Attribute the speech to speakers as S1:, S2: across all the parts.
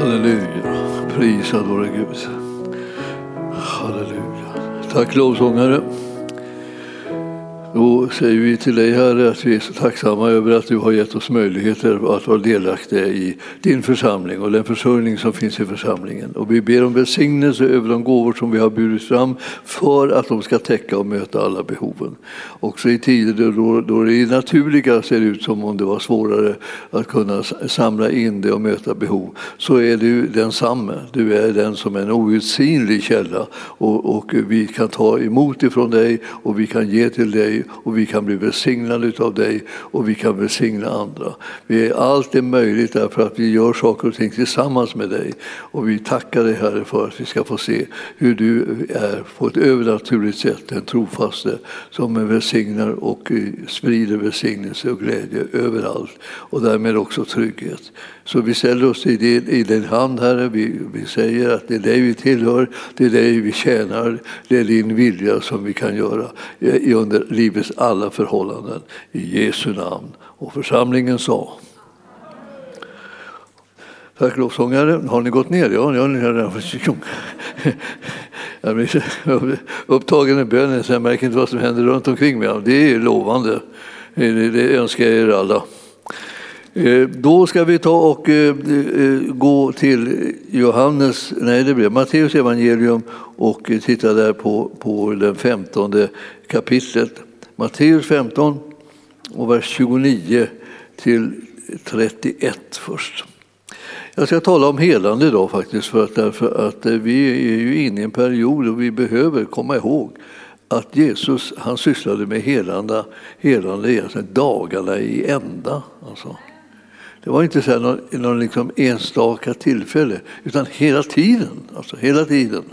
S1: Halleluja. Prisad vare Gud. Halleluja. Tack lovsångare. Då säger vi till dig Herre att vi är så tacksamma över att du har gett oss möjligheter att vara delaktiga i din församling och den försörjning som finns i församlingen. Och vi ber om välsignelse över de gåvor som vi har burit fram för att de ska täcka och möta alla behoven. Också i tider då, då det naturliga ser ut som om det var svårare att kunna samla in det och möta behov så är du densamme. Du är den som är en outsinlig källa och, och vi kan ta emot ifrån dig och vi kan ge till dig och vi kan bli välsignade av dig och vi kan välsigna andra. Vi är, allt är möjligt därför att vi gör saker och ting tillsammans med dig. Och vi tackar dig Herre för att vi ska få se hur du är på ett övernaturligt sätt den trofaste som välsignar och eh, sprider välsignelse och glädje överallt och därmed också trygghet. Så vi ställer oss i din, i din hand, Herre. Vi, vi säger att det är dig vi tillhör, det är dig vi tjänar, det är din vilja som vi kan göra eh, under livets alla förhållanden. I Jesu namn. Och församlingen sa Tack lovsångare. Har ni gått ner? Ja, jag blir upptagen i bönen så jag märker inte vad som händer runt omkring mig. Det är lovande. Det önskar jag er alla. Eh, då ska vi ta och eh, eh, gå till Johannes, nej det blir Matteus evangelium och titta där på, på det femtonde kapitlet. Matteus 15 och vers 29 till 31 först. Jag ska tala om helande idag faktiskt för att, därför att eh, vi är ju inne i en period och vi behöver komma ihåg att Jesus han sysslade med helande, helande alltså dagarna i ända. Alltså. Det var inte så här någon, någon liksom enstaka tillfälle, utan hela tiden. Alltså hela tiden.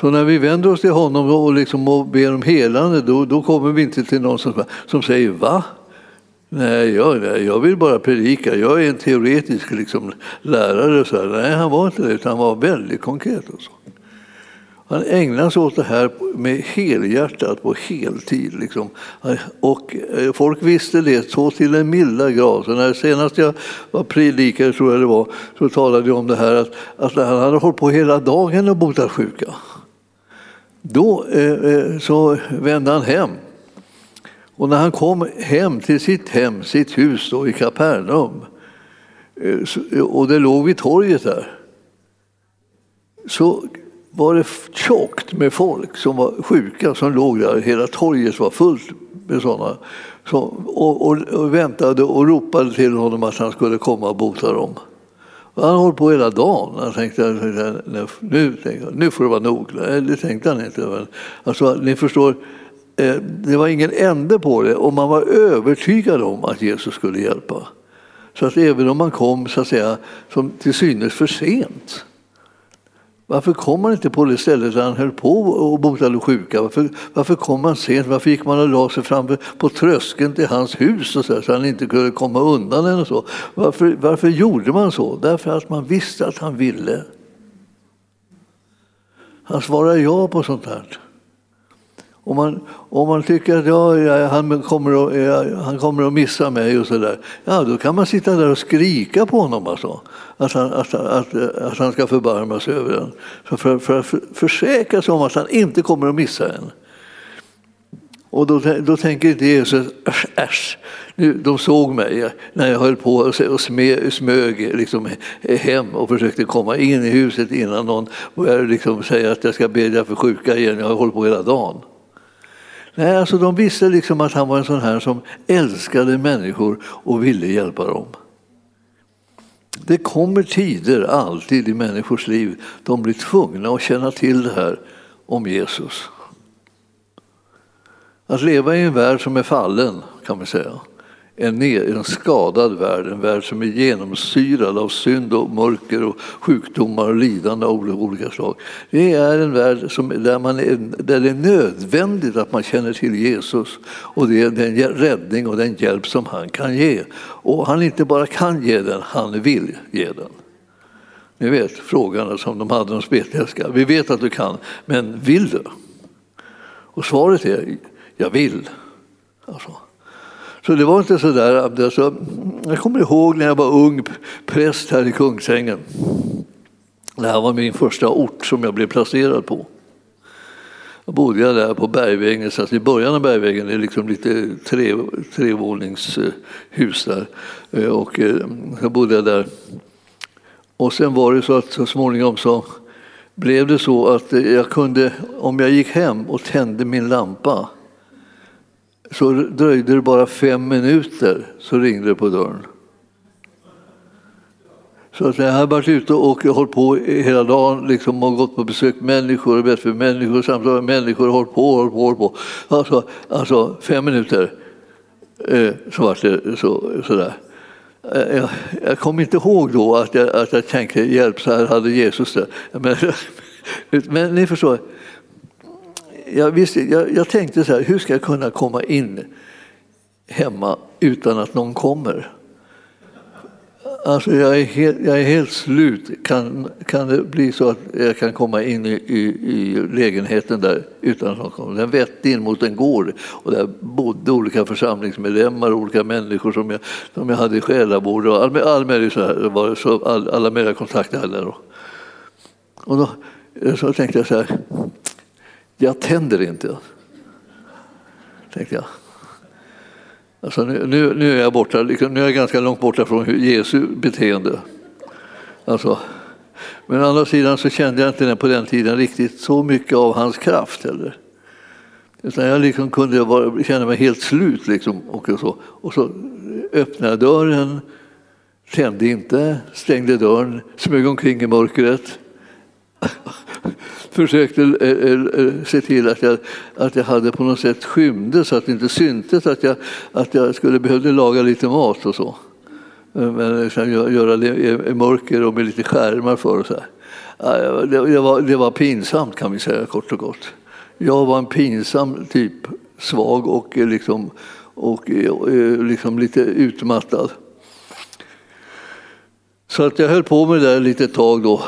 S1: Så när vi vänder oss till honom och, liksom och ber om helande, då, då kommer vi inte till någon som, som säger va? Nej jag, jag vill bara predika, jag är en teoretisk liksom, lärare. Så här. Nej, han var inte det, utan han var väldigt konkret. Och så. Han ägnade sig åt det här med helhjärtat på heltid. Liksom. Och eh, folk visste det så till en milda grad. Så när senast jag var predikare, tror jag det var, så talade jag om det här att, att han hade hållit på hela dagen och botat sjuka. Då eh, eh, så vände han hem. Och när han kom hem till sitt hem, sitt hus då, i Kapernaum, eh, eh och det låg vid torget där, så var det tjockt med folk som var sjuka som låg där. Hela torget var fullt med sådana. Så, och, och, och, väntade och ropade till honom att han skulle komma och bota dem. Och han höll på hela dagen. Han tänkte nu, nu får det vara nog. Det tänkte han inte. Alltså, ni förstår, eh, det var ingen ände på det och man var övertygad om att Jesus skulle hjälpa. Så att även om man kom så att säga, som till synes för sent varför kom man inte på det stället där han höll på och botade sjuka? Varför, varför kom man sent? Varför gick man och la sig framför, på tröskeln till hans hus och så, så han inte kunde komma undan? Eller så? Varför, varför gjorde man så? Därför att man visste att han ville. Han svarade ja på sånt här. Om man, om man tycker att ja, ja, han, kommer att, ja, han kommer att missa mig och så där, ja, då kan man sitta där och skrika på honom alltså, att, han, att, att, att han ska förbarma sig över en. För, för att försäkra sig om att han inte kommer att missa en. Och då, då tänker inte Jesus, äsch, äsch, nu, de såg mig när jag höll på och smög liksom hem och försökte komma in i huset innan någon började liksom säga att jag ska bedja för sjuka igen, jag har hållit på hela dagen. Nej, alltså de visste liksom att han var en sån här som älskade människor och ville hjälpa dem. Det kommer tider alltid i människors liv de blir tvungna att känna till det här om Jesus. Att leva i en värld som är fallen, kan man säga, en, en skadad värld, en värld som är genomsyrad av synd och mörker och sjukdomar och lidande av olika slag. Det är en värld som, där, man är, där det är nödvändigt att man känner till Jesus och det är den räddning och den hjälp som han kan ge. Och han inte bara kan ge den, han vill ge den. Ni vet frågan som de hade om spetälska. Vi vet att du kan, men vill du? Och svaret är, jag vill. Alltså. Så det var inte så där. Alltså, jag kommer ihåg när jag var ung präst här i Kungsängen. Det här var min första ort som jag blev placerad på. Då bodde jag där på Bergvägen, så att i början av Bergvägen är det liksom lite tre, trevåningshus eh, där. Eh, och eh, så bodde jag där. Och sen var det så att så småningom så blev det så att jag kunde, om jag gick hem och tände min lampa så dröjde det bara fem minuter så ringde det på dörren. Så att jag har varit ute och hållit på hela dagen liksom, och gått på besök människor och bett för människor, samtalat med människor, hållit på, hållit på, hållit på. Alltså, alltså fem minuter eh, så var det så, sådär. Eh, jag, jag kommer inte ihåg då att jag, att jag tänkte hjälp, så här hade Jesus det. Men, men ni förstår, jag, visste, jag, jag tänkte så här, hur ska jag kunna komma in hemma utan att någon kommer? Alltså jag, är helt, jag är helt slut. Kan, kan det bli så att jag kan komma in i, i, i lägenheten där utan att någon kommer? Den vette in mot en gård och där bodde olika församlingsmedlemmar, olika människor som jag, som jag hade i själavård och all, all möjlig så här, var så, all, alla möjliga kontakter hade där. Och då så tänkte jag så här, jag tänder inte. Tänkte jag. Alltså nu, nu, nu, är jag borta, liksom, nu är jag ganska långt borta från Jesu beteende. Alltså, men å andra sidan så kände jag inte på den tiden riktigt så mycket av hans kraft heller. Utan jag liksom kunde vara, känna mig helt slut. Liksom, och, så. och så öppnade jag dörren, tände inte, stängde dörren, smög omkring i mörkret försökte eh, eh, eh, se till att jag, att jag hade på något sätt skymde så att det inte syntes att jag, att jag skulle behövde laga lite mat och så. Eh, men liksom göra det i e, e, mörker och med lite skärmar för och så här. Det, var, det var pinsamt kan vi säga kort och gott. Jag var en pinsam typ, svag och, liksom, och liksom lite utmattad. Så att jag höll på med det där lite tag då.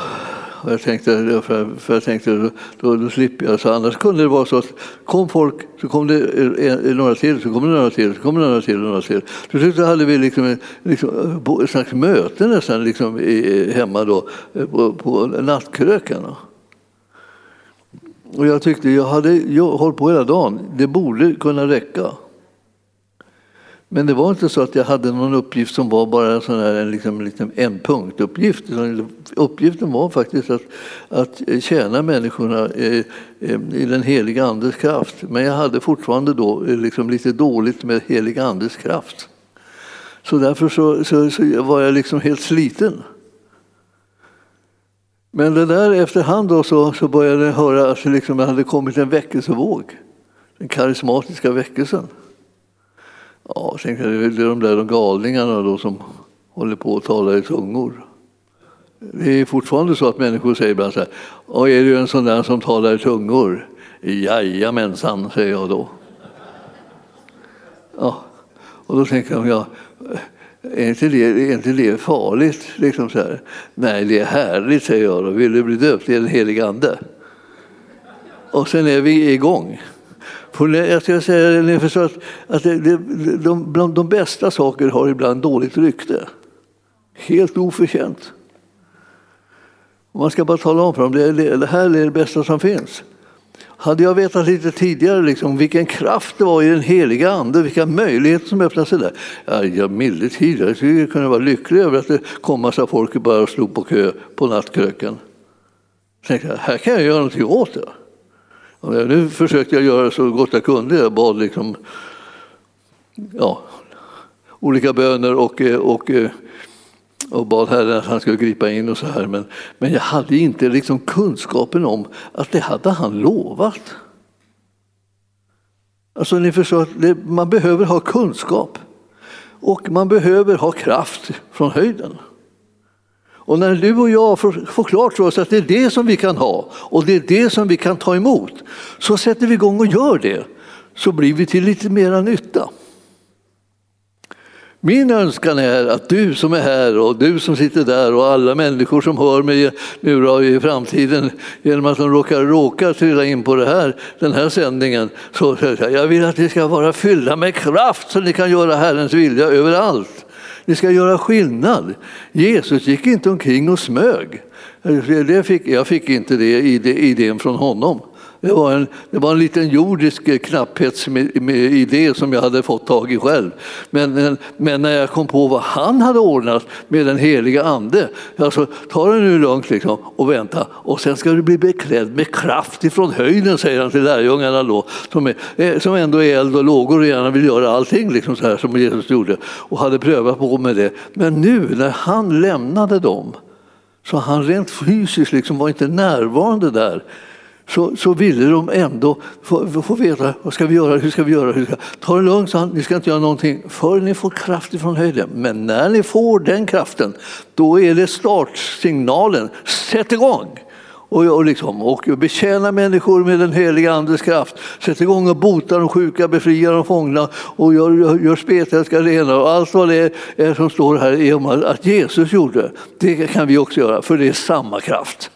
S1: Och jag tänkte, för, för jag tänkte då, då, slipper jag. Så annars kunde det vara så att kom folk, så kom det eh, eh, några till, så kom det några till, så kom det några till, några till. Till slut hade vi liksom, eh, liksom, ett slags möte nästan liksom, hemma då, på, på nattkrökarna. Och jag tyckte, jag hade jag hållit på hela dagen, det borde kunna räcka. Men det var inte så att jag hade någon uppgift som var bara sån här, en, liksom, liksom en punktuppgift. Uppgiften var faktiskt att, att tjäna människorna i, i den heliga Andes kraft. Men jag hade fortfarande då eh, liksom lite dåligt med helig Andes kraft. Så därför så, så, så var jag liksom helt sliten. Men det där efterhand då så, så började jag höra att liksom det hade kommit en väckelsevåg. Den karismatiska väckelsen. Ja, sen kan det är de där de galningarna då som håller på att tala i tungor. Det är fortfarande så att människor säger ibland så här, och är du en sån där som talar i tungor? Jajamensan, säger jag då. Ja, och då tänker de, ja, är inte det, är inte det farligt? Liksom så här. Nej, det är härligt, säger jag då. Vill du bli döpt i den helige Ande? Och sen är vi igång. Jag ska säga ni förstår att, att det, det, de, bland de bästa saker har ibland dåligt rykte. Helt oförtjänt. Man ska bara tala om för dem det, det här är det bästa som finns. Hade jag vetat lite tidigare liksom, vilken kraft det var i den heliga ande, vilka möjligheter som öppnade sig där. Ja, jag milde tidigare jag skulle kunna vara lycklig över att det kom massa folk och bara slog på kö på nattkröken. Jag tänkte, här kan jag göra någonting åt det. Nu försökte jag göra så gott jag kunde. Jag bad liksom, ja, olika böner och, eh, och, eh, och bad Herren att han skulle gripa in och så här. Men, men jag hade inte liksom kunskapen om att det hade han lovat. Alltså ni förstår, man behöver ha kunskap och man behöver ha kraft från höjden. Och när du och jag får, får klart för oss att det är det som vi kan ha och det är det som vi kan ta emot, så sätter vi igång och gör det. Så blir vi till lite mera nytta. Min önskan är att du som är här och du som sitter där och alla människor som hör mig nu i framtiden genom att de råkar, råkar trilla in på det här, den här sändningen. Så jag vill att ni ska vara fyllda med kraft så ni kan göra Herrens vilja överallt. Ni ska göra skillnad. Jesus gick inte omkring och smög. Det fick, jag fick inte det idén från honom. Det var en, det var en liten jordisk knapphetsidé som jag hade fått tag i själv. Men, men när jag kom på vad han hade ordnat med den heliga ande, alltså ta det nu lugnt liksom, och vänta och sen ska du bli beklädd med kraft ifrån höjden, säger han till lärjungarna då, som, är, eh, som ändå är eld och lågor och gärna vill göra allting liksom så här som Jesus gjorde och hade prövat på med det. Men nu när han lämnade dem så han rent fysiskt liksom var inte närvarande där så, så ville de ändå få, få veta vad ska vi göra, hur ska vi göra. Hur ska... Ta det lugnt, sa han, ni ska inte göra någonting förrän ni får kraft ifrån höjden. Men när ni får den kraften, då är det startsignalen. Sätt igång! Och, liksom och, liksom, och betjäna människor med den heliga Andes kraft. Sätt igång och bota de sjuka, befria de fångna och gör, gör, gör spetälska rena. Och allt vad det är som står här är om att Jesus gjorde. Det kan vi också göra, för det är samma kraft.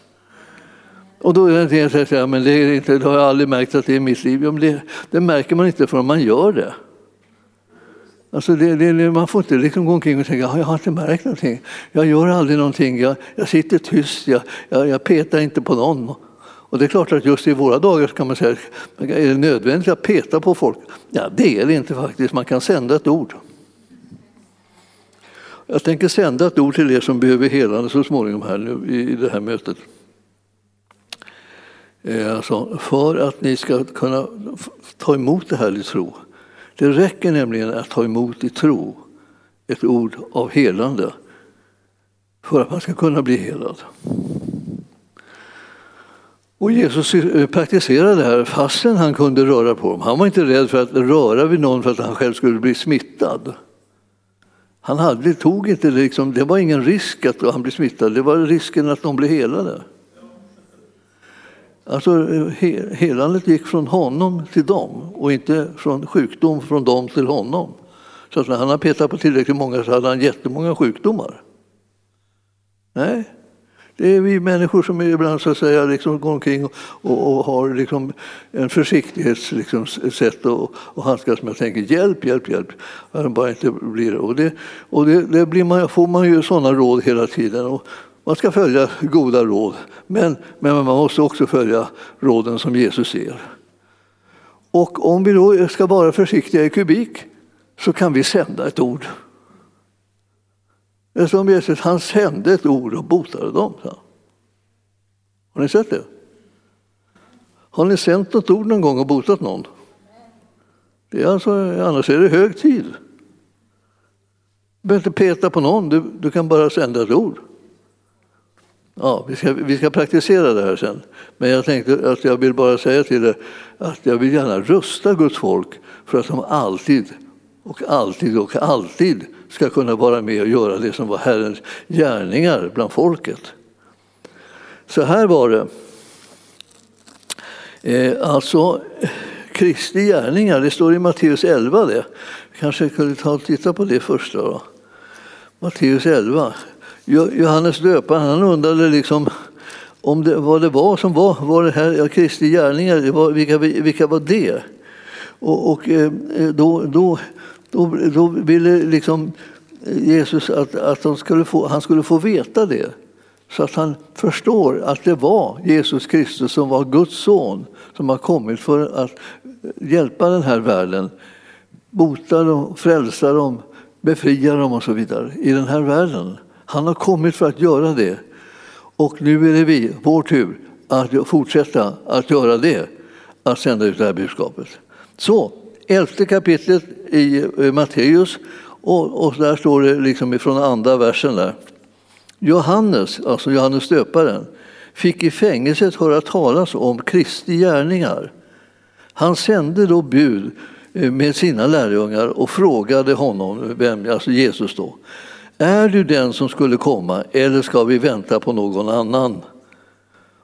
S1: Och då är det en som men det, är inte, det har jag aldrig märkt att det är mitt liv. Ja, det, det, märker man inte förrän man gör det. Alltså det, det, man får inte liksom gå omkring och tänka jag har inte märkt någonting. Jag gör aldrig någonting. Jag, jag sitter tyst. Jag, jag, jag, petar inte på någon. Och det är klart att just i våra dagar kan man säga är det nödvändigt att peta på folk? Ja, det är det inte faktiskt. Man kan sända ett ord. Jag tänker sända ett ord till er som behöver helande så småningom här nu i det här mötet. Eh, alltså, för att ni ska kunna ta emot det här i tro. Det räcker nämligen att ta emot i tro ett ord av helande för att man ska kunna bli helad. Och Jesus eh, praktiserade det här fastän han kunde röra på dem. Han var inte rädd för att röra vid någon för att han själv skulle bli smittad. Han hade, tog inte det, liksom, det var ingen risk att han blev smittad, det var risken att de blev helade. Alltså, helandet gick från honom till dem och inte från sjukdom från dem till honom. Så att när han har petat på tillräckligt många så hade han jättemånga sjukdomar. Nej, det är vi människor som ibland så att säga, liksom går omkring och, och, och har liksom en försiktighetssätt liksom, sätt att och handskas med. Jag tänker hjälp, hjälp, hjälp. Bara inte blir det. Och det, och det, det blir man, får man ju sådana råd hela tiden. Och man ska följa goda råd, men, men man måste också följa råden som Jesus ger. Och om vi då ska vara försiktiga i kubik så kan vi sända ett ord. Som Jesus, han sände ett ord och botade dem. Har ni sett det? Har ni sänt något ord någon gång och botat någon? Det är alltså, annars är det hög tid. Du behöver inte peta på någon, du, du kan bara sända ett ord. Ja, vi, ska, vi ska praktisera det här sen. Men jag tänkte att jag vill bara säga till er att jag vill gärna rusta Guds folk för att de alltid och alltid och alltid ska kunna vara med och göra det som var Herrens gärningar bland folket. Så här var det. Eh, alltså, Kristi gärningar, det står i Matteus 11 det. Vi kanske kunde ta och titta på det först. Då. Matteus 11. Johannes döparen han undrade liksom om det, vad det var som var, var det här ja, Kristi gärningar, det var, vilka, vilka var det? Och, och eh, då, då, då, då, ville liksom Jesus att, att skulle få, han skulle få veta det. Så att han förstår att det var Jesus Kristus som var Guds son som har kommit för att hjälpa den här världen. Bota dem, frälsa dem, befria dem och så vidare i den här världen. Han har kommit för att göra det. Och nu är det vi, vår tur, att fortsätta att göra det, att sända ut det här budskapet. Så, elfte kapitlet i eh, Matteus, och, och där står det liksom ifrån andra versen där. Johannes, alltså Johannes döparen, fick i fängelset höra talas om Kristi gärningar. Han sände då bud eh, med sina lärjungar och frågade honom, vem, alltså Jesus då, är du den som skulle komma eller ska vi vänta på någon annan?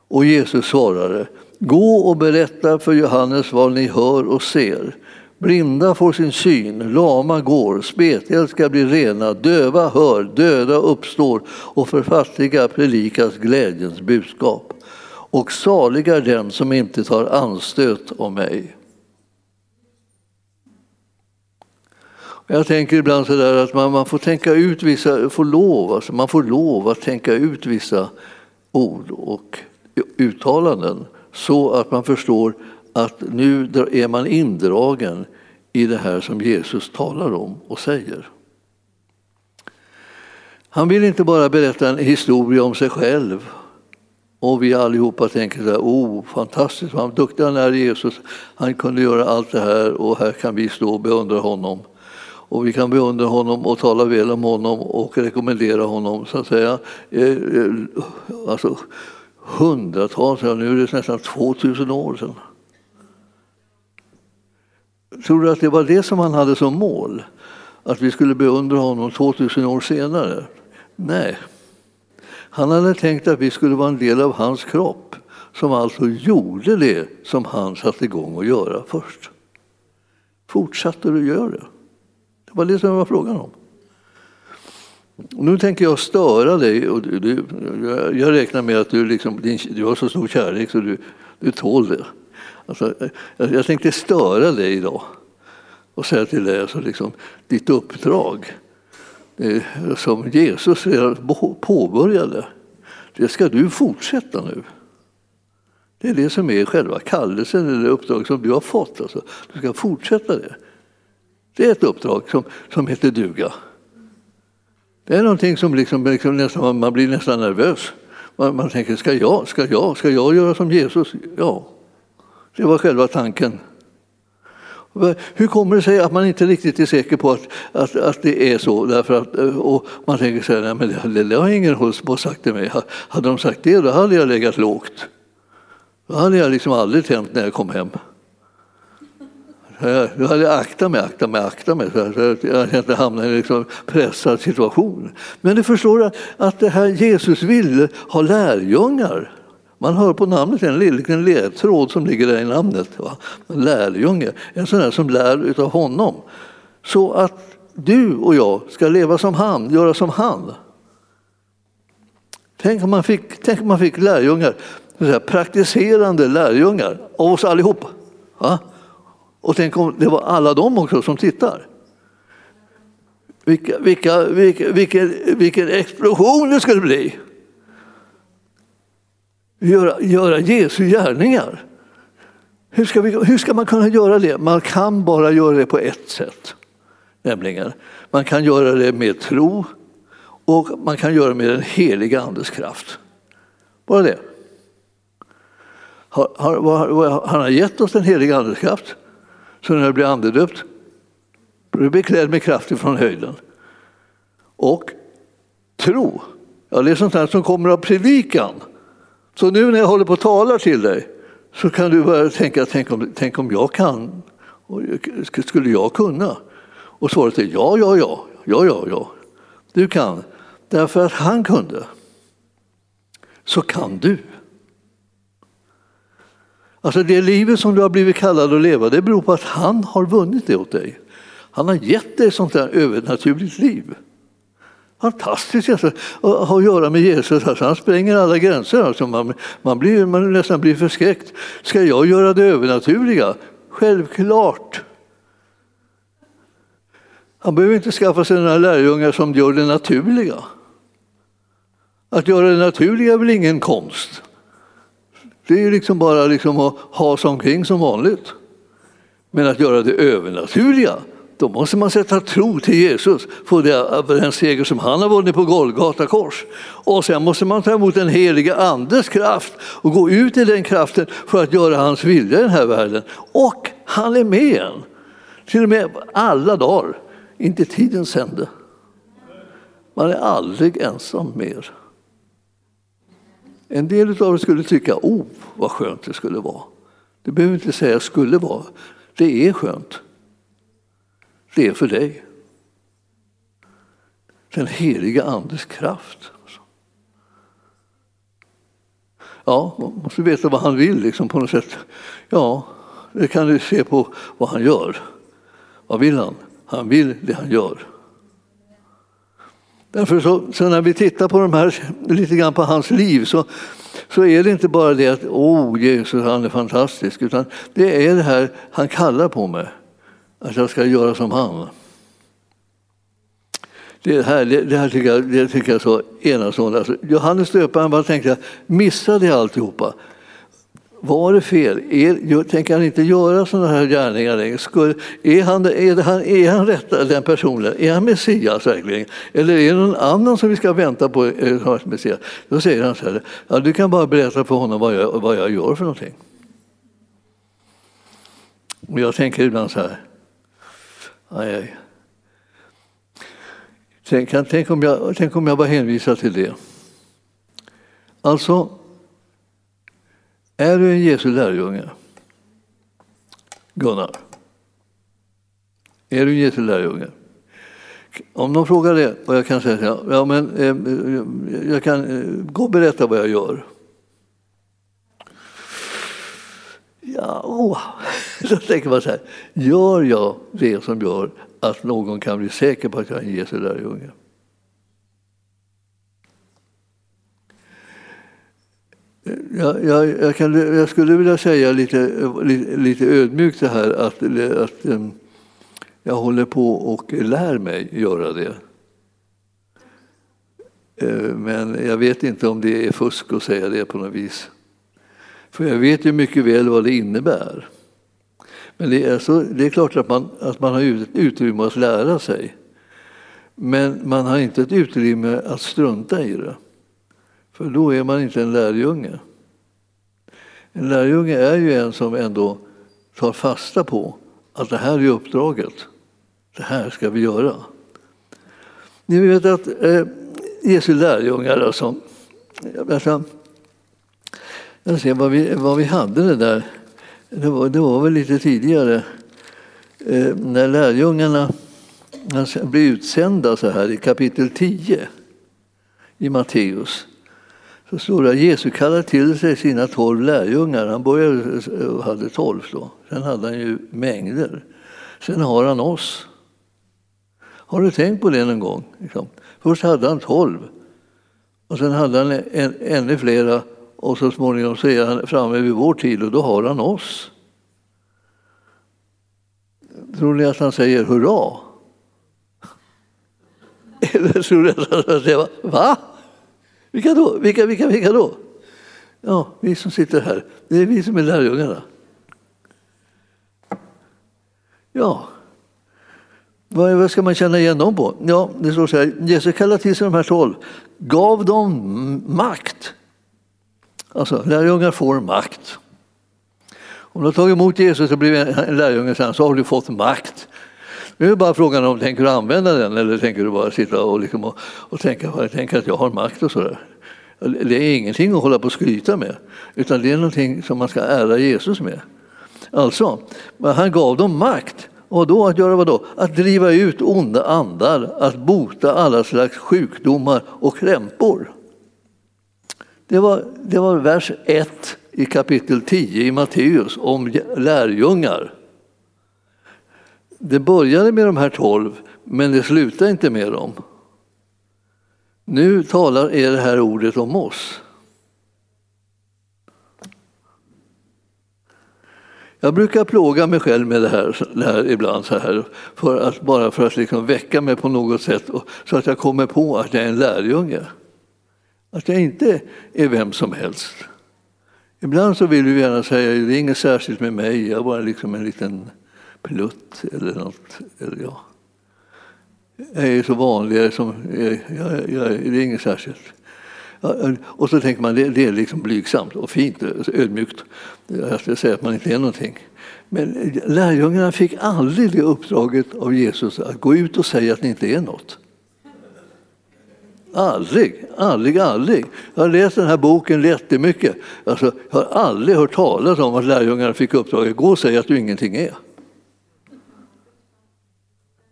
S1: Och Jesus svarade, gå och berätta för Johannes vad ni hör och ser. Blinda får sin syn, lama går, spetälska ska bli rena, döva hör, döda uppstår och för fattiga predikas glädjens budskap. Och saliga är den som inte tar anstöt av mig. Jag tänker ibland så där att man, man får tänka ut vissa, får lov, alltså man får lov att tänka ut vissa ord och uttalanden så att man förstår att nu är man indragen i det här som Jesus talar om och säger. Han vill inte bara berätta en historia om sig själv och vi allihopa tänker så här, oh fantastiskt, vad duktig han är Jesus, han kunde göra allt det här och här kan vi stå och beundra honom. Och vi kan beundra honom och tala väl om honom och rekommendera honom så att säga. Eh, eh, alltså, hundratals, nu är det nästan 2000 år sedan. Tror du att det var det som han hade som mål? Att vi skulle beundra honom 2000 år senare? Nej. Han hade tänkt att vi skulle vara en del av hans kropp som alltså gjorde det som han satte igång att göra först. Fortsatte du göra det? Det var det som var frågan om. Nu tänker jag störa dig. Och du, du, jag räknar med att du, liksom, du har så stor kärlek så du, du tål det. Alltså, jag, jag tänkte störa dig idag och säga till dig alltså, liksom, ditt uppdrag eh, som Jesus redan påbörjade, det ska du fortsätta nu. Det är det som är själva kallelsen, eller uppdraget som du har fått. Alltså. Du ska fortsätta det. Det är ett uppdrag som, som heter duga. Det är någonting som liksom, liksom nästan, man blir nästan nervös. Man, man tänker, ska jag, ska, jag, ska jag göra som Jesus? Ja, det var själva tanken. Hur kommer det sig att man inte riktigt är säker på att, att, att det är så? Därför att, och man tänker så här, nej, men det, det har ingen hållit på sagt till mig. Hade de sagt det, då hade jag legat lågt. Då hade jag liksom aldrig tänt när jag kom hem. Jag hade akta mig, akta mig, akta mig så att jag inte hamnade i en liksom pressad situation. Men du förstår att, att det här Jesus ville ha lärjungar. Man hör på namnet en liten ledtråd som ligger där i namnet. Va? Lärjunge, en sån där som lär utav honom. Så att du och jag ska leva som han, göra som han. Tänk om man fick, tänk om man fick lärjungar, praktiserande lärjungar av oss allihop. Va? Och tänk om det var alla de också som tittar. Vilka, vilka, vilka, vilken, vilken explosion det skulle bli! Göra, göra Jesu gärningar. Hur ska, vi, hur ska man kunna göra det? Man kan bara göra det på ett sätt. Nämligen, man kan göra det med tro och man kan göra det med den heliga Andes kraft. Bara det. Han har, har gett oss den heliga Andes kraft. Så när jag blir andedöpt blir jag beklädd med kraft ifrån höjden. Och tro, ja, det är sånt här som kommer av predikan. Så nu när jag håller på att tala till dig så kan du börja tänka, tänk om, tänk om jag kan, skulle jag kunna? Och svaret är ja, ja, ja, ja, ja, ja. Du kan, därför att han kunde. Så kan du. Alltså det livet som du har blivit kallad att leva, det beror på att han har vunnit det åt dig. Han har gett dig ett sånt där övernaturligt liv. Fantastiskt alltså, att ha att göra med Jesus. Alltså, han spränger alla gränser. Alltså, man, man, blir, man nästan blir förskräckt. Ska jag göra det övernaturliga? Självklart. Han behöver inte skaffa sig några lärjungar som gör det naturliga. Att göra det naturliga är väl ingen konst. Det är liksom bara liksom att ha sig omkring som vanligt. Men att göra det övernaturliga, då måste man sätta tro till Jesus för den seger som han har vunnit på Golgata kors. Och sen måste man ta emot den heliga Andes kraft och gå ut i den kraften för att göra hans vilja i den här världen. Och han är med en. Till och med alla dagar, inte tidens ände. Man är aldrig ensam mer. En del av er skulle tycka, oh vad skönt det skulle vara. Det behöver inte säga skulle vara. Det är skönt. Det är för dig. Den heliga Andes kraft. Alltså. Ja, man måste veta vad han vill liksom, på något sätt. Ja, det kan du se på vad han gör. Vad vill han? Han vill det han gör. Därför så, så, när vi tittar på de här, lite grann på hans liv så, så är det inte bara det att oh, Jesus han är fantastisk, utan det är det här han kallar på mig, att jag ska göra som han. Det här, det här tycker, jag, det tycker jag är så enastående. Alltså, Johannes döparen bara tänkte, missade jag alltihopa. Var det fel? Är, tänker han inte göra sådana här gärningar längre? Skulle, är, han, är, han, är han rätt, den personen? Är han Messias verkligen? Eller är det någon annan som vi ska vänta på eh, som Messias? Då säger han så här, ja, du kan bara berätta för honom vad jag, vad jag gör för någonting. Och jag tänker ibland så här, aj, aj. Tänk, tänk, om jag, tänk om jag var hänvisad till det. Alltså, är du en Jesu lärjunge? Gunnar? Är du en Jesu lärjunge? Om någon frågar det och jag kan säga ja, men, eh, eh, jag kan eh, gå och berätta vad jag gör. Ja, oh. Då tänker man så här, gör jag det som gör att någon kan bli säker på att jag är en Jesu lärjunge? Jag, jag, jag, kan, jag, skulle vilja säga lite, lite, lite ödmjukt det här att, att um, jag håller på och lär mig göra det. Uh, men jag vet inte om det är fusk att säga det på något vis. För jag vet ju mycket väl vad det innebär. Men det är, så, det är klart att man, att man har ett utrymme att lära sig. Men man har inte ett utrymme att strunta i det. För då är man inte en lärjunge. En lärjunge är ju en som ändå tar fasta på att det här är uppdraget. Det här ska vi göra. Ni vet att eh, Jesu lärjungar, alltså, alltså jag ser vad vi, vad vi hade det där, det var, det var väl lite tidigare, eh, när lärjungarna blev utsända så här i kapitel 10 i Matteus så står det att Jesus kallade till sig sina tolv lärjungar. Han började eh, hade tolv då. Sen hade han ju mängder. Sen har han oss. Har du tänkt på det någon gång? Liksom. Först hade han tolv. Och sen hade han en, ännu flera och så småningom så är han framme vid vår tid och då har han oss. Tror ni att han säger hurra? Eller tror ni att han säger va? Vilka då? Vilka, vilka, vilka då? Ja, vi som sitter här. Det är vi som är lärjungarna. Ja, vad ska man känna igen dem på? Ja, det står så här, Jesus kallade till sig de här tolv, gav dem makt. Alltså, lärjungar får makt. Om du har tagit emot Jesus och blivit en lärjunge sen så har du fått makt. Nu är bara frågan om tänker du använda den eller tänker du bara sitta och, liksom och, och tänka, tänka att jag har makt och sådär. Det är ingenting att hålla på och skryta med, utan det är någonting som man ska ära Jesus med. Alltså, han gav dem makt. Och då att göra vad då? Att driva ut onda andar, att bota alla slags sjukdomar och krämpor. Det var, det var vers 1 i kapitel 10 i Matteus om lärjungar. Det började med de här tolv, men det slutade inte med dem. Nu talar är det här ordet om oss. Jag brukar plåga mig själv med det här, det här ibland, så här, för att, bara för att liksom väcka mig på något sätt och, så att jag kommer på att jag är en lärjunge. Att jag inte är vem som helst. Ibland så vill vi gärna säga att det är inget särskilt med mig, jag är bara liksom en liten plutt eller något. Eller ja. Jag är så vanlig, som, jag, jag, jag, det är inget särskilt. Och så tänker man det, det är liksom blygsamt och fint, ödmjukt. Jag ska säga att man inte är någonting. Men lärjungarna fick aldrig det uppdraget av Jesus att gå ut och säga att ni inte är något. Aldrig, aldrig, aldrig. Jag har läst den här boken jättemycket. Alltså, jag har aldrig hört talas om att lärjungarna fick uppdraget att gå och säga att du ingenting är.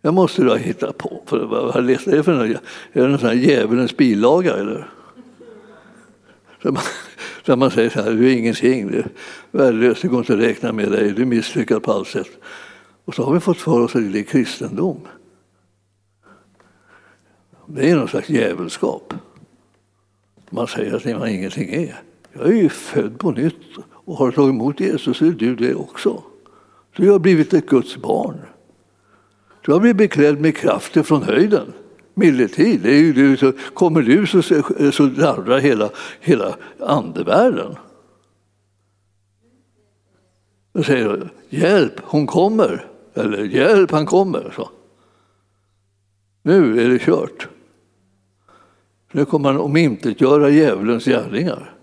S1: Jag måste då ha hittat på. För vad jag det för något? Är det någon sån här djävulens bilaga eller? Där man, där man säger så här, du är ingenting, du är värdelös, det går inte att räkna med dig, du är misslyckad på allt sätt. Och så har vi fått för oss att det är kristendom. Det är någon slags djävulskap. Man säger att man ingenting är. Jag är ju född på nytt och har tagit emot Jesus, så är du det också. Du har blivit ett Guds barn. Du har blivit beklädd med krafter från höjden. Medeltid, det är ju du, så kommer du så, så darrar hela, hela andevärlden. Då säger du, hjälp, hon kommer. Eller hjälp, han kommer. Så. Nu är det kört. Nu kommer han omintetgöra djävulens gärningar.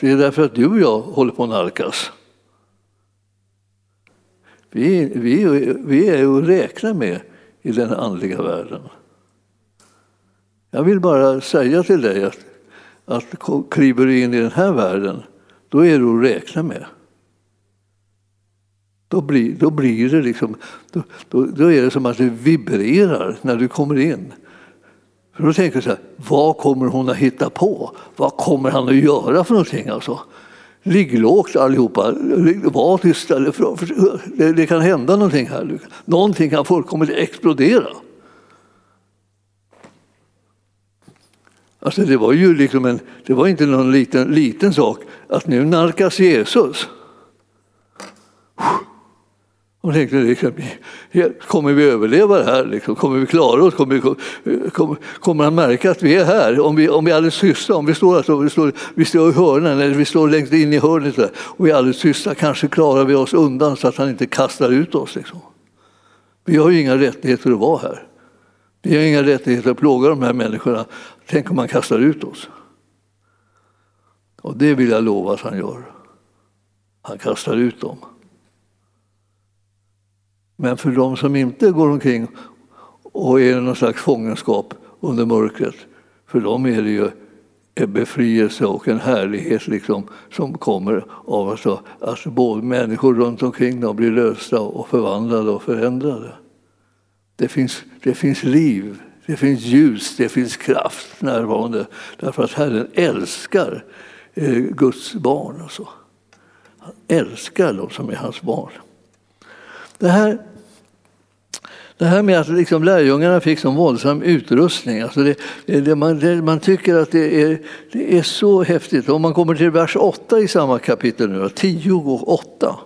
S1: Det är därför att du och jag håller på att nalkas. Vi, vi, vi är att räkna med i den andliga världen. Jag vill bara säga till dig att, att kliver du in i den här världen, då är du att räkna med. Då blir, då blir det liksom, då, då, då är det som att det vibrerar när du kommer in. För då tänker du så här, vad kommer hon att hitta på? Vad kommer han att göra för någonting? Alltså? Ligg lågt allihopa, var tysta. Det, det kan hända någonting här. Någonting kan fullkomligt explodera. Alltså det var ju liksom en, det var inte någon liten, liten sak att nu narkas Jesus. Och tänkte, liksom, liksom kommer vi överleva det här? Liksom? Kommer vi klara oss? Kommer, kommer, kommer, han märka att vi är här? Om vi, om vi är alldeles tysta, om vi står, alltså, vi står, vi står i hörnen eller vi står längst in i hörnet där, och vi är alldeles tysta, kanske klarar vi oss undan så att han inte kastar ut oss. Liksom. Vi har ju inga rättigheter att vara här. Vi har inga rättigheter att plåga de här människorna. Tänk om han kastar ut oss. Och det vill jag lova att han gör. Han kastar ut dem. Men för de som inte går omkring och är i någon slags fångenskap under mörkret, för dem är det ju en befrielse och en härlighet liksom, som kommer av att, att både människor runt omkring dem blir lösta och förvandlade och förändrade. Det finns, det finns liv, det finns ljus, det finns kraft närvarande därför att Herren älskar eh, Guds barn. Och Han älskar de som är hans barn. Det här, det här med att liksom lärjungarna fick så våldsam utrustning, alltså det, det, man, det, man, tycker att det är, det är så häftigt. Om man kommer till vers 8 i samma kapitel, nu, 10 och 8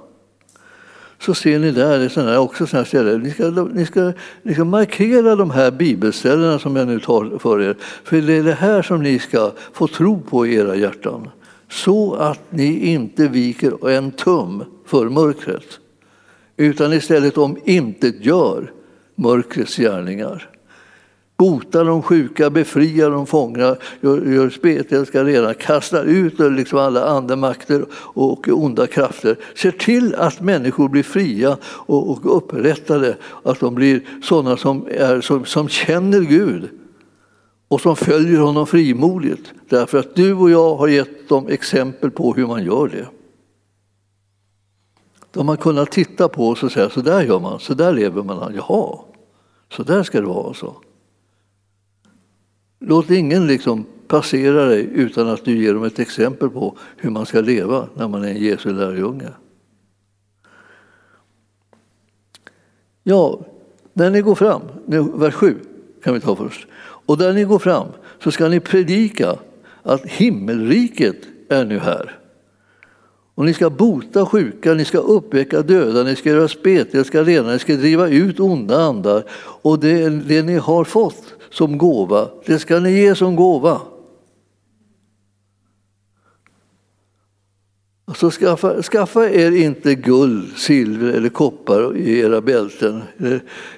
S1: så ser ni där sådana, också sådana ställen. Ni ska, ni ska liksom markera de här bibelställena som jag nu tar för er. För det är det här som ni ska få tro på i era hjärtan. Så att ni inte viker en tum för mörkret utan istället om intet gör mörkrets gärningar. Botar de sjuka, befriar de fångna, gör, gör spetälska rena, kastar ut liksom alla andemakter och onda krafter. Ser till att människor blir fria och, och upprättade, att de blir sådana som, är, som, som känner Gud och som följer honom frimodigt. Därför att du och jag har gett dem exempel på hur man gör det. De har kunnat titta på oss och säga så där gör man, så där lever man. Jaha, så där ska det vara. Så. Låt ingen liksom passera dig utan att du ger dem ett exempel på hur man ska leva när man är en Jesu lärjunge. Ja, när ni går fram, vers 7 kan vi ta först. Och där ni går fram så ska ni predika att himmelriket är nu här. Och ni ska bota sjuka, ni ska uppväcka döda, ni ska göra spetiga, ska rena, ni ska driva ut onda andar. Och det, det ni har fått som gåva, det ska ni ge som gåva. Så skaffa, skaffa er inte guld, silver eller koppar i era bälten.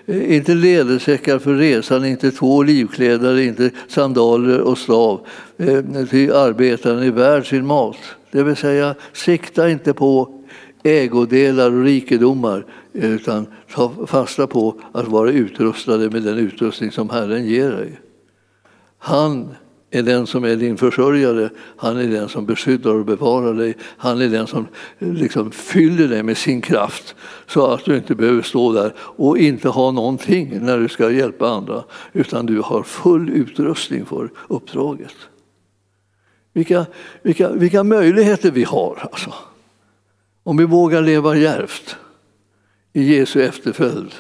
S1: Eh, inte lädersäckar för resan, inte två livkläder, inte sandaler och slav. Eh, Ty arbetaren är värd sin mat. Det vill säga, sikta inte på ägodelar och rikedomar utan ta fasta på att vara utrustade med den utrustning som Herren ger dig. Han är den som är din försörjare, han är den som beskyddar och bevarar dig. Han är den som liksom fyller dig med sin kraft så att du inte behöver stå där och inte ha någonting när du ska hjälpa andra utan du har full utrustning för uppdraget. Vilka, vilka, vilka möjligheter vi har alltså. Om vi vågar leva djärvt i Jesu efterföljd.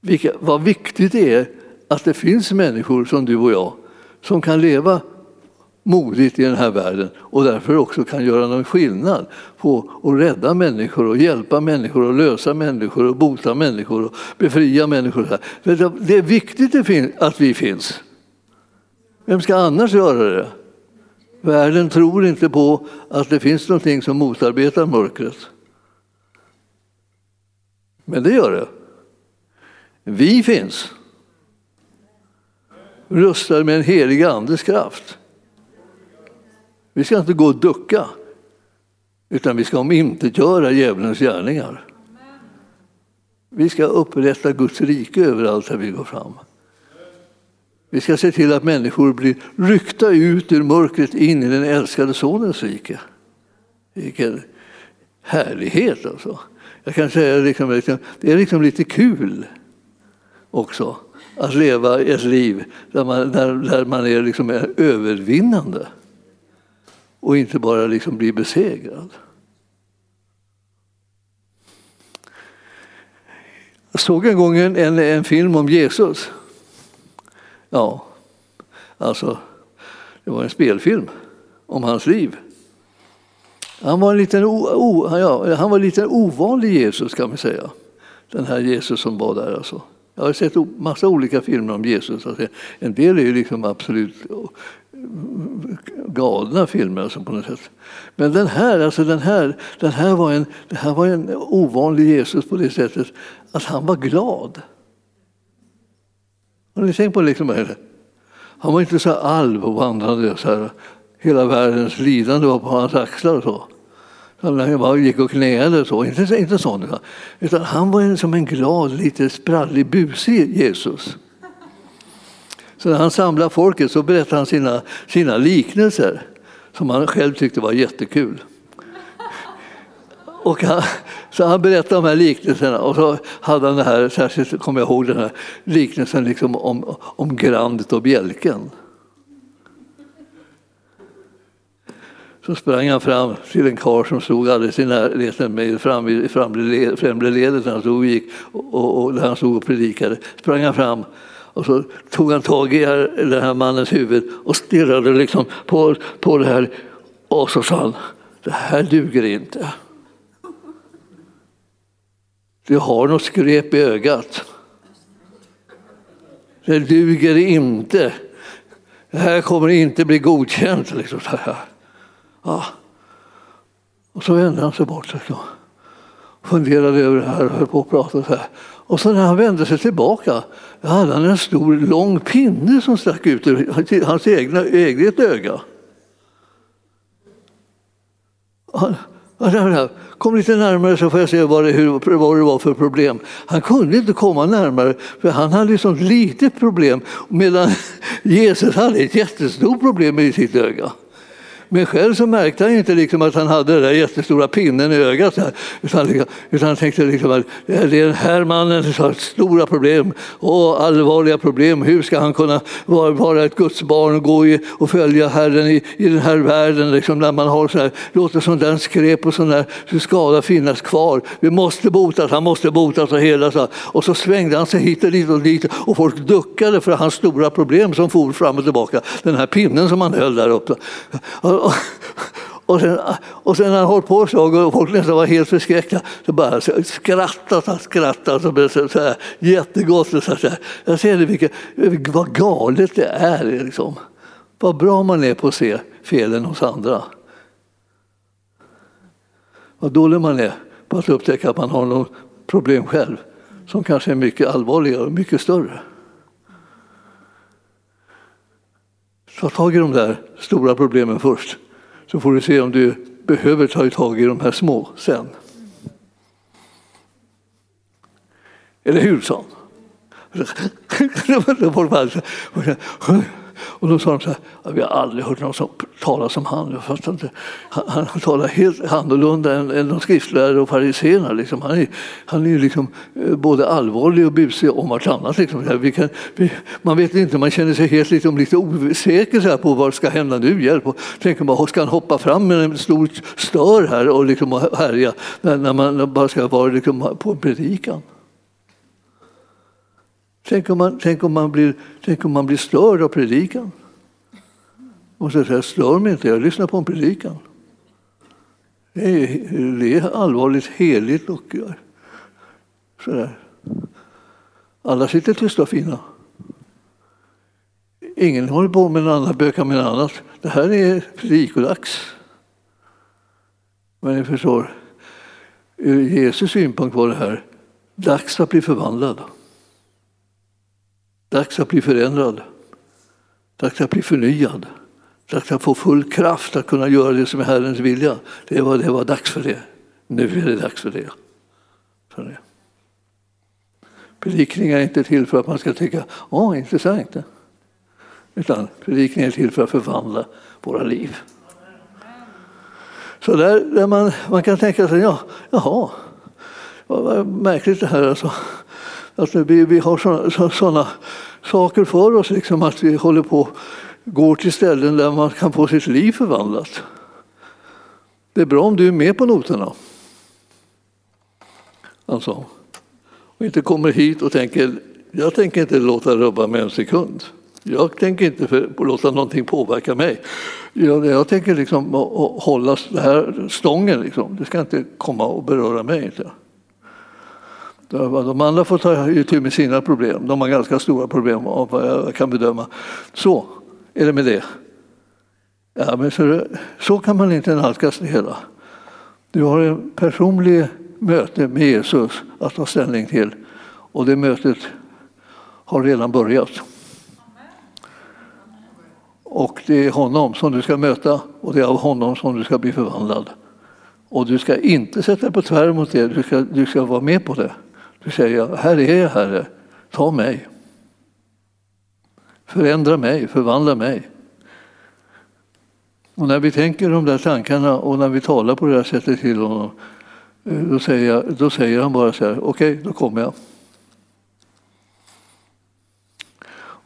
S1: Vilka, vad viktigt det är att det finns människor som du och jag som kan leva modigt i den här världen och därför också kan göra någon skillnad på att rädda människor och hjälpa människor och lösa människor och bota människor och befria människor. Det är viktigt att vi finns. Vem ska annars göra det? Världen tror inte på att det finns någonting som motarbetar mörkret. Men det gör det. Vi finns. Rustade med en helig andes kraft. Vi ska inte gå och ducka, utan vi ska omintetgöra djävulens gärningar. Vi ska upprätta Guds rike överallt där vi går fram. Vi ska se till att människor blir ryckta ut ur mörkret in i den älskade Sonens rike. Vilken härlighet alltså. Jag kan säga liksom, liksom, det är liksom lite kul också att leva ett liv där man, där, där man är liksom övervinnande och inte bara liksom blir besegrad. Jag såg en gång en, en, en film om Jesus. Ja, alltså, det var en spelfilm om hans liv. Han var en liten, o, o, ja, han var en liten ovanlig Jesus kan man säga. Den här Jesus som var där alltså. Jag har sett massa olika filmer om Jesus. Alltså, en del är ju liksom absolut galna filmer alltså på något sätt. Men den här, alltså den här, den här, var, en, den här var en ovanlig Jesus på det sättet att han var glad. Har ni tänkt på liksom det? Han var inte så alv och vandrade så här, hela världens lidande var på hans axlar och så. Han bara gick och knäade och så, inte, inte sån. Utan han var en, som en glad, lite sprallig, busig Jesus. Så när han samlade folket så berättade han sina, sina liknelser som han själv tyckte var jättekul. Och han, så han berättade de här liknelserna och så hade han det här, särskilt kommer jag ihåg den här liknelsen liksom om, om grandet och bjälken. Så sprang han fram till en karl som stod alldeles i närheten med fram i främre ledet när han stod och gick och, och, och, där han stod och predikade. Sprang han fram och så tog han tag i den här mannens huvud och stirrade liksom på, på det här. Och så sa han, det här duger inte. Du har något skräp i ögat. Det duger inte. Det här kommer inte bli godkänt. Liksom så här. Ja. Och så vände han sig bort och funderade över det här och höll på att prata så här. Och så när han vände sig tillbaka då hade han en stor lång pinne som stack ut ur hans egna, eget öga. Kom lite närmare så får jag se vad det, hur, vad det var för problem. Han kunde inte komma närmare för han hade liksom ett sånt litet problem medan Jesus hade ett jättestort problem i sitt öga. Men själv så märkte han inte liksom att han hade den där jättestora pinnen i ögat. Här, utan, liksom, utan han tänkte liksom att det är den här mannen som har stora problem och allvarliga problem. hur ska han kunna vara, vara ett Guds barn och gå i, och följa Herren i, i den här världen? Liksom, när man har så här, låter sånt där skräp och sån där skada finnas kvar. Vi måste botas, han måste botas och helas. Och så svängde han sig hit och dit och dit och folk duckade för hans stora problem som for fram och tillbaka. Den här pinnen som han höll där uppe. Och sen, och sen när han hållit på så och folk nästan var helt förskräckta så bara skrattade han skrattade så, så här, jättegott. Så här. Jag ser det, vilket, vad galet det är. Liksom. Vad bra man är på att se felen hos andra. Vad dålig man är på att upptäcka att man har något problem själv som kanske är mycket allvarligare och mycket större. Ta tag i de där stora problemen först, så får du se om du behöver ta tag i de här små sen. Eller hur, sa Och då sa de så här, vi har aldrig hört någon som talar som han. Han, han, han talar helt annorlunda än, än de skriftlärare och fariséerna. Liksom. Han är, han är liksom eh, både allvarlig och busig om vartannat. Liksom. Vi kan, vi, man vet inte, man känner sig helt liksom, lite osäker så här, på vad ska hända nu. Hjälp. Och tänker man, ska han hoppa fram med en stor stör här och liksom härja när, när man bara ska vara liksom, på en predikan? Tänk om man, tänk om man, blir, tänk om man blir störd av predikan. Och så säger stör mig inte, jag lyssnar på en predikan. Det är, det är allvarligt heligt och eh, sådär. Alla sitter tysta och fina. Ingen håller på med något annat, bökar med något annat. Det här är predikodags. Men ni förstår, ur Jesus synpunkt var det här dags att bli förvandlad. Dags att bli förändrad. Dags att bli förnyad. Dags att få full kraft att kunna göra det som är Herrens vilja. Det var, det var dags för det. Nu är det dags för det. Predikningar det. Är inte till för att man ska tycka åh, intressant. Utan predikningar är till för att förvandla våra liv. Så där, där man, man kan tänka sig, ja, jaha, vad märkligt det här alltså. Alltså vi, vi har sådana, sådana saker för oss, liksom att vi håller på går till ställen där man kan få sitt liv förvandlat. Det är bra om du är med på noterna. Alltså, och inte kommer hit och tänker, jag tänker inte låta rubba mig en sekund. Jag tänker inte för, låta någonting påverka mig. Jag, jag tänker liksom hålla det här stången. Liksom. Det ska inte komma och beröra mig. Inte. De andra får ta itu med sina problem. De har ganska stora problem av vad jag kan bedöma. Så är det med det. Ja, men så, så kan man inte nalkas det hela. Du har ett personligt möte med Jesus att ta ställning till och det mötet har redan börjat. Och det är honom som du ska möta och det är av honom som du ska bli förvandlad. Och du ska inte sätta dig på tvär mot det, du ska, du ska vara med på det. Då säger, jag, här är jag Herre, ta mig. Förändra mig, förvandla mig. Och när vi tänker de där tankarna och när vi talar på det här sättet till honom, eh, då säger, jag, då säger han bara så här, okej, okay, då kommer jag.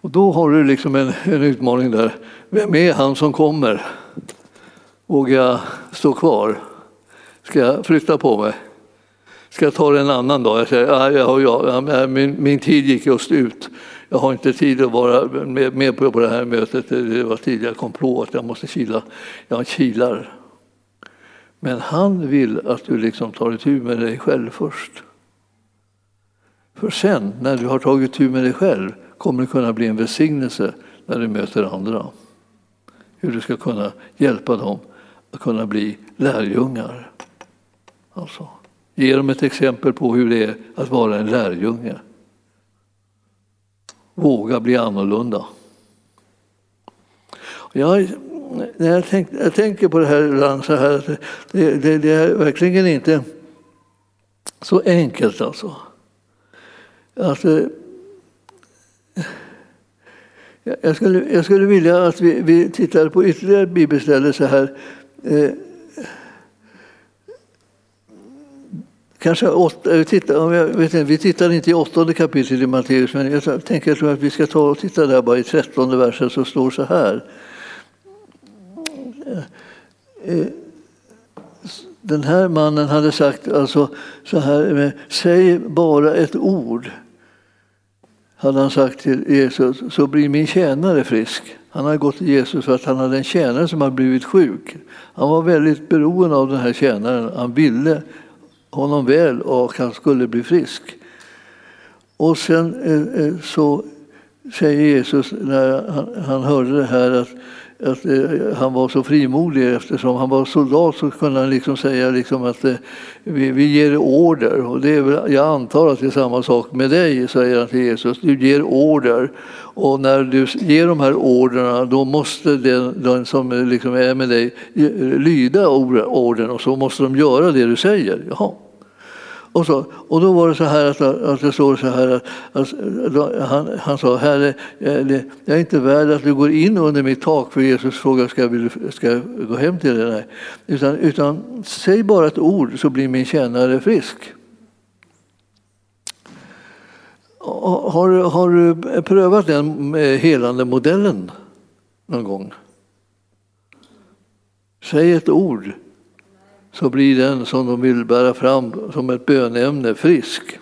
S1: Och då har du liksom en, en utmaning där. Vem är han som kommer? Vågar jag stå kvar? Ska jag flytta på mig? Ska jag ta det en annan dag? Jag säger, ja, ja, ja, min, min tid gick just ut. Jag har inte tid att vara med, med på det här mötet. Det var tidigare jag kom på att jag måste kila. Jag kilar. Men han vill att du liksom tar itu med dig själv först. För sen, när du har tagit tur med dig själv, kommer det kunna bli en välsignelse när du möter andra. Hur du ska kunna hjälpa dem att kunna bli lärjungar. Alltså. Ge dem ett exempel på hur det är att vara en lärjunge. Våga bli annorlunda. Jag, när jag, tänk, jag tänker på det här ibland så här, det, det, det, är verkligen inte så enkelt alltså. alltså jag, skulle, jag skulle vilja att vi, vi tittade på ytterligare bibelställen så här. Eh, Kanske åt, eh, titta, jag vet inte, vi tittar inte i åttonde kapitlet i Matteus, men jag tänker att vi ska ta och titta där bara i trettonde versen så står så här. Eh, eh, den här mannen hade sagt alltså så här, säg bara ett ord, hade han sagt till Jesus, så blir min tjänare frisk. Han hade gått till Jesus för att han hade en tjänare som hade blivit sjuk. Han var väldigt beroende av den här tjänaren. Han ville honom väl och han skulle bli frisk. Och sen eh, eh, så säger Jesus när han, hörde det här att, att eh, han var så frimodig eftersom han var soldat så kunde han liksom säga liksom att vi, vi ger order. Och det är väl, jag antar att det är samma sak med dig, säger han till Jesus. Du ger order. Och när du ger de här orderna då måste den, den som liksom är med dig lyda orden och så måste de göra det du säger. Jaha. Och, så, och då var det så här att, att det står så här att, att han, han sa, Herre, eh, jag är inte värd att du går in under mitt tak för Jesus frågar, ska jag, ska jag gå hem till dig? Nej. Utan, utan säg bara ett ord så blir min tjänare frisk. Har, har du prövat den eh, helande modellen någon gång? Säg ett ord så blir den som de vill bära fram som ett bönämne frisk.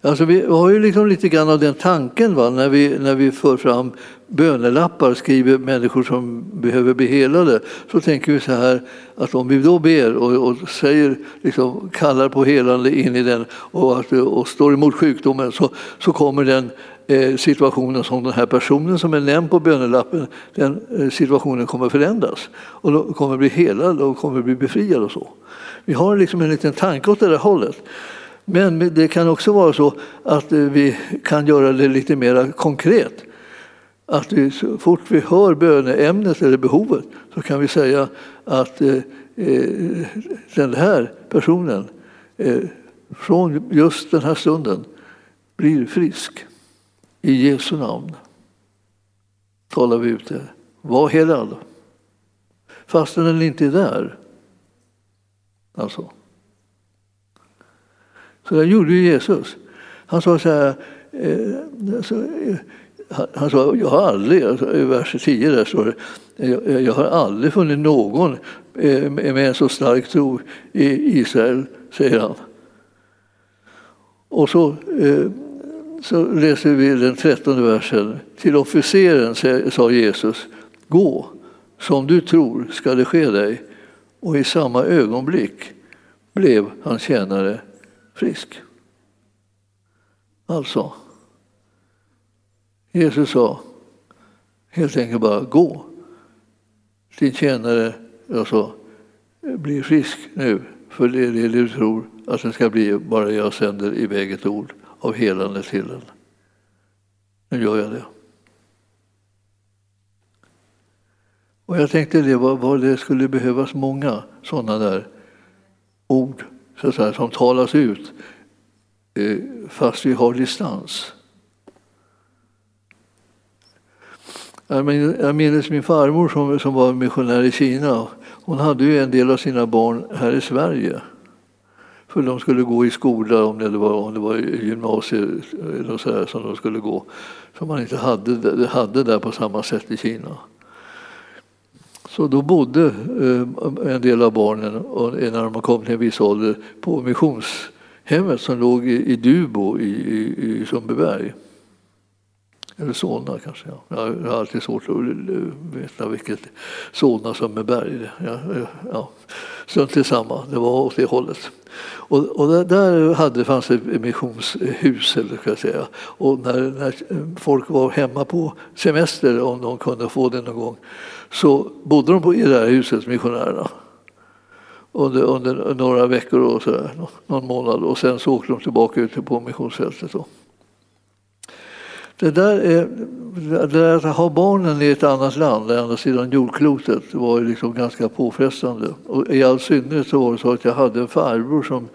S1: Alltså vi har ju liksom lite grann av den tanken va? När, vi, när vi för fram bönelappar, skriver människor som behöver bli helade, så tänker vi så här att om vi då ber och, och säger, liksom, kallar på helande in i den och, att, och står emot sjukdomen så, så kommer den Eh, situationen som den här personen som är nämnd på bönelappen, den eh, situationen kommer förändras. Och då kommer bli helad och kommer bli befriad och så. Vi har liksom en liten tanke åt det där hållet. Men det kan också vara så att eh, vi kan göra det lite mer konkret. Att vi, så fort vi hör böneämnet eller behovet så kan vi säga att eh, den här personen eh, från just den här stunden blir frisk. I Jesu namn talar vi ut det. Var helad. Fastän den inte är där. Alltså. Så det gjorde ju Jesus. Han sa så här, eh, alltså, eh, han sa, jag har aldrig, alltså, i vers 10 där står det, jag, jag har aldrig funnit någon eh, med en så stark tro i Israel, säger han. Och så eh, så läser vi den trettonde versen. Till officeren sa Jesus, gå, som du tror ska det ske dig. Och i samma ögonblick blev hans tjänare frisk. Alltså, Jesus sa helt enkelt bara gå. Din tjänare alltså, blir frisk nu, för det är det du tror att den ska bli, bara jag sänder iväg ett ord av helande till en. Nu gör jag det. Och jag tänkte det vad, vad det skulle behövas många sådana där ord så att säga, som talas ut eh, fast vi har distans. Jag minns min farmor som, som var missionär i Kina. Hon hade ju en del av sina barn här i Sverige. För de skulle gå i skola, om det var, om det var gymnasiet eller så här, som de skulle gå, som man inte hade, hade där på samma sätt i Kina. Så då bodde eh, en del av barnen, när de kom till en viss ålder, på missionshemmet som låg i Dubo i, i, i Sundbyberg. Eller Solna kanske. Ja. Jag har alltid svårt att veta vilket Solna som är berg. Ja, ja. Strunt samma, det var åt det hållet. Och, och där hade, fanns ett missionshus, eller ska jag säga. Och när, när, folk var hemma på semester, om de kunde få det någon gång, så bodde de på, i det här huset, missionärerna. Under, under några veckor, och så där, någon månad, och sen så åkte de tillbaka ut på missionsfältet. Då. Det där, är, det där att ha barnen i ett annat land, andra sidan jordklotet, var liksom ganska påfrestande. Och I all synnerhet så var det så att jag hade en farbror som,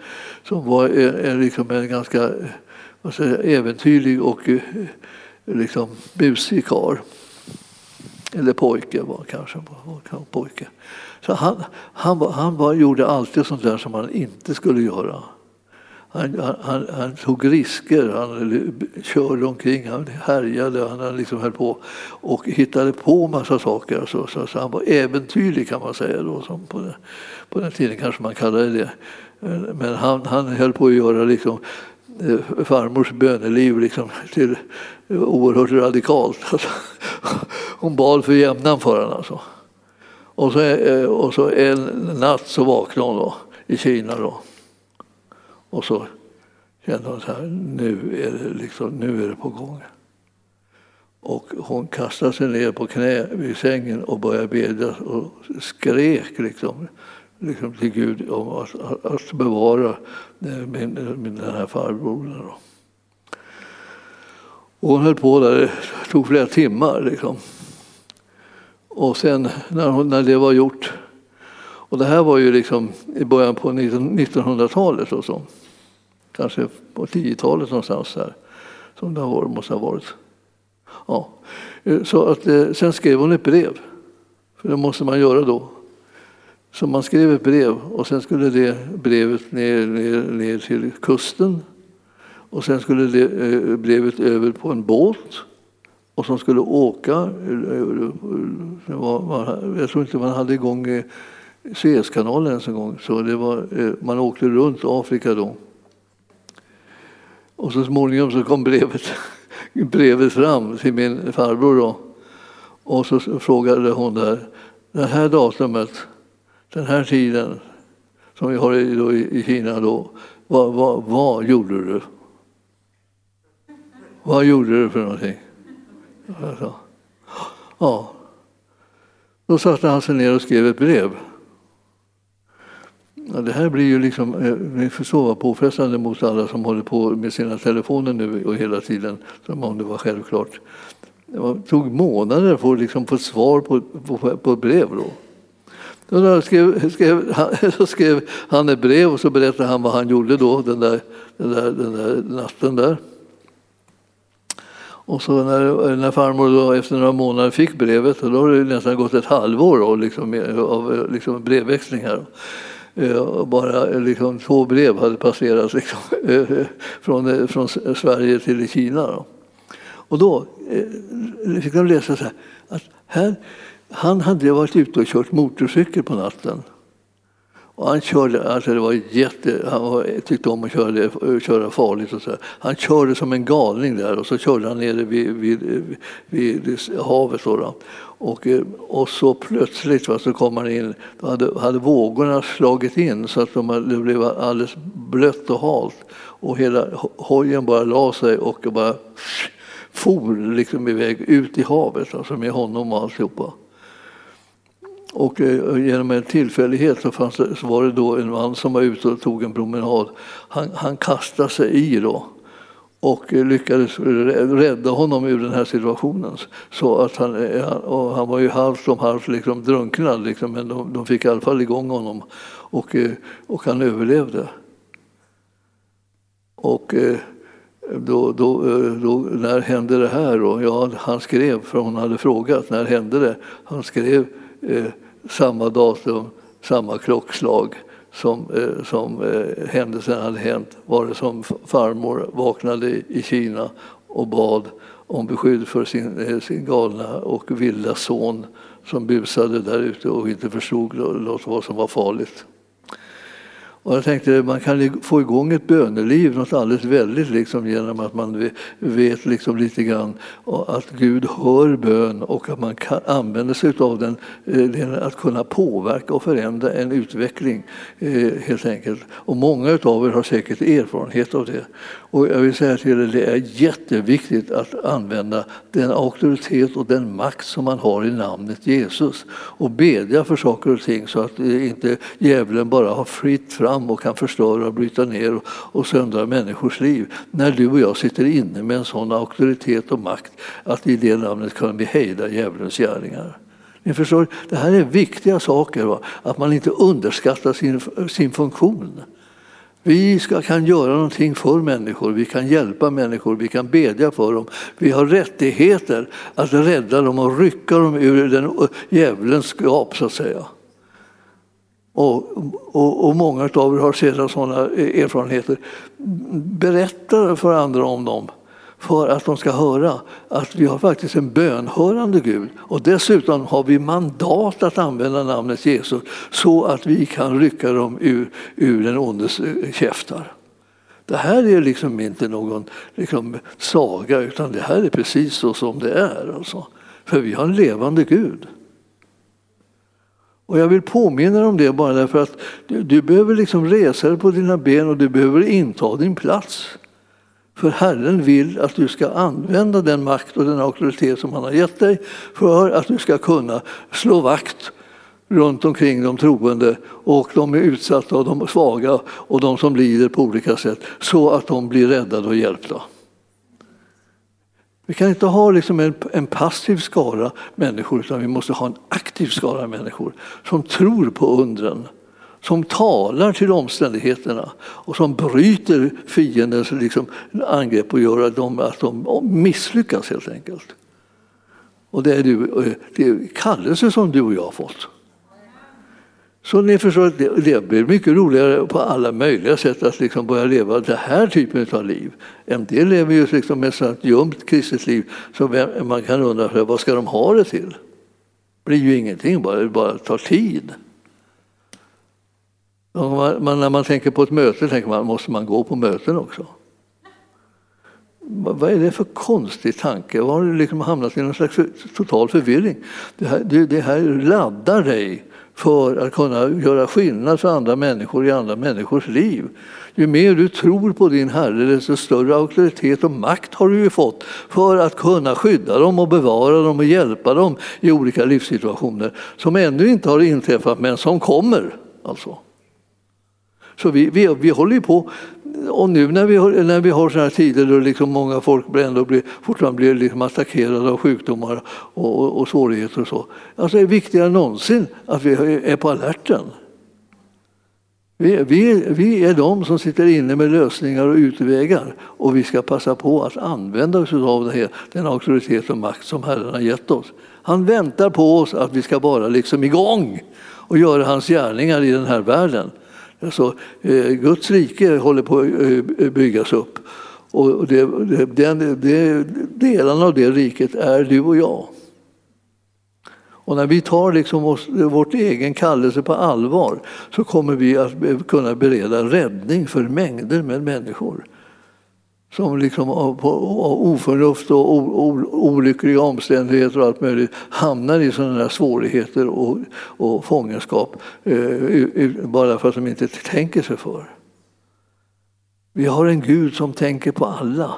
S1: som var en, liksom en ganska vad säger, äventyrlig och eh, liksom busig karl. Eller pojke var kanske. Pojke. Så han, han, han var, gjorde alltid sånt där som man inte skulle göra. Han, han, han, tog risker, han körde omkring, han härjade, han liksom höll på och hittade på massa saker. Så, så, så han var äventyrlig kan man säga då, som på, den, på den tiden kanske man kallade det. Men han, han höll på att göra liksom, eh, farmors böneliv liksom, till oerhört radikalt. Alltså, hon bad för jämnan för honom. Alltså. Och, så, eh, och så en natt så vaknade hon då, i Kina. Då. Och så kände hon så här, nu är det, liksom, nu är det på gång. Och hon kastade sig ner på knä vid sängen och började bedja och skrek liksom, liksom till Gud om att, att bevara min, min, den här farbrodern. Och hon höll på där, det tog flera timmar. Liksom. Och sen när, hon, när det var gjort Och det här var ju liksom i början på 1900-talet och så. Kanske på 10-talet någonstans där. Som det har, måste ha varit. Ja. Eh, så att, eh, sen skrev hon ett brev. För det måste man göra då. Så man skrev ett brev och sen skulle det brevet ner, ner, ner till kusten. Och sen skulle det eh, brevet över på en båt och som skulle åka. Jag tror inte man hade igång Suezkanalen ens en gång. Så det var, man åkte runt Afrika då. Och så småningom så kom brevet, brevet fram till min farbror. Då. Och så frågade hon där, det här datumet, den här tiden som vi har i, Kina då, vad, vad, vad gjorde du? Vad gjorde du för någonting? Ja. Då satte han sig ner och skrev ett brev. Ja, det här blir ju liksom, eh, förstår vad påfrestande mot alla som håller på med sina telefoner nu och hela tiden, som om det var självklart. Det tog månader för att liksom få svar på, på, på ett brev. Då. Då skrev, skrev, så skrev han ett brev och så berättade han vad han gjorde då den där, den där, den där natten. där. Och så när, när farmor då efter några månader fick brevet, då har det nästan gått ett halvår då, liksom, av liksom brevväxling här. Eh, bara eh, liksom, två brev hade passerat liksom, eh, från, från Sverige till Kina. Då. Och då fick de läsa så här, att här, han hade varit ute och kört motorcykel på natten. Och han körde, alltså det var jätte, han tyckte om att köra, köra farligt. Och så. Han körde som en galning där och så körde han nere vid, vid, vid, havet. Så Och, eh, och så plötsligt va, så kom han in, då hade, hade vågorna slagit in så att de, det blev alldeles blött och halt. Och hela hojen bara la sig och bara for liksom iväg ut i havet alltså med honom och alltihopa. Och eh, genom en tillfällighet så, fanns det, så var det då en man som var ute och tog en promenad. Han, han kastade sig i då och eh, lyckades rädda honom ur den här situationen. Så att eh, han, och han var ju halvt om halvt liksom drunknad, liksom, men de, de, fick i alla fall igång honom och, och han överlevde. Och då, då, då, när hände det här? Då? Ja, han skrev, för hon hade frågat, när hände det? Han skrev eh, samma datum, samma klockslag som, eh, som eh, händelsen hade hänt var det som farmor vaknade i Kina och bad om beskydd för sin, eh, sin galna och vilda son som busade där ute och inte förstod vad som var farligt. Och jag tänkte man kan få igång ett böneliv, något alldeles väldigt, liksom, genom att man vet liksom lite grann att Gud hör bön och att man kan använda sig av eh, den, att kunna påverka och förändra en utveckling eh, helt enkelt. Och många av er har säkert erfarenhet av det. Och jag vill säga till er, det är jätteviktigt att använda den auktoritet och den makt som man har i namnet Jesus och bedja för saker och ting så att eh, inte djävulen bara har fritt fram fram och kan förstöra, bryta ner och, och söndra människors liv. När du och jag sitter inne med en sån auktoritet och makt att i det namnet kan vi hejda djävulens gärningar. Ni förstår, det här är viktiga saker, va? att man inte underskattar sin, sin funktion. Vi ska, kan göra någonting för människor, vi kan hjälpa människor, vi kan bedja för dem. Vi har rättigheter att rädda dem och rycka dem ur den djävulens gap, så att säga. Och, och, och, många av er har sedan sådana erfarenheter. Berätta för andra om dem för att de ska höra att vi har faktiskt en bönhörande Gud och dessutom har vi mandat att använda namnet Jesus så att vi kan rycka dem ur, ur den ondes eh, käftar. Det här är liksom inte någon liksom, saga utan det här är precis så som det är. Alltså. För vi har en levande Gud. Och jag vill påminna dig om det bara därför att du, du behöver liksom resa dig på dina ben och du behöver inta din plats. För Herren vill att du ska använda den makt och den auktoritet som han har gett dig för att du ska kunna slå vakt runt omkring de troende och de är utsatta och de svaga och de som lider på olika sätt så att de blir räddade och hjälpta. Vi kan inte ha liksom en, en passiv skara människor utan vi måste ha en aktiv skara människor som tror på undren som talar till omständigheterna och som bryter fiendens liksom, angrepp och gör att de, att de misslyckas helt enkelt. Och det är, du, eh, det är kallelse som du och jag har fått. Så ni förstår att det, det blir mycket roligare på alla möjliga sätt att liksom börja leva den här typen av liv. En del lever ju liksom ett sånt ljumt kristet liv så man kan undra vad ska de ha det till? Det blir ju ingenting, bara, det bara tar tid. Man, när man tänker på ett möte tänker man, måste man gå på möten också? Vad är det för konstig tanke? Var har du liksom hamnat i någon slags total förvirring? Det här, det, det här laddar dig för att kunna göra skillnad för andra människor i andra människors liv. Ju mer du tror på din Herre, desto större auktoritet och makt har du ju fått för att kunna skydda dem och bevara dem och hjälpa dem i olika livssituationer som ännu inte har inträffat men som kommer. Alltså. Så vi, vi, vi håller på, och nu när vi har, när vi har sådana här tider då liksom många folk ändå blir, fortfarande blir liksom attackerade av sjukdomar och, och, och svårigheter och så. Alltså det är viktigare än någonsin att vi är på alerten. Vi, vi, vi är de som sitter inne med lösningar och utvägar och vi ska passa på att använda oss av det här, den auktoritet och makt som Herren har gett oss. Han väntar på oss att vi ska vara liksom igång och göra hans gärningar i den här världen. Alltså, eh, Guds rike håller på att eh, byggas upp. Och det, den, det, delarna av det riket är du och jag. Och när vi tar liksom oss, vårt egen kallelse på allvar så kommer vi att kunna bereda räddning för mängder med människor som liksom av, oförnuft och olyckliga omständigheter och allt möjligt hamnar i sådana här svårigheter och, och fångenskap eh, bara för att de inte tänker sig för. Vi har en Gud som tänker på alla,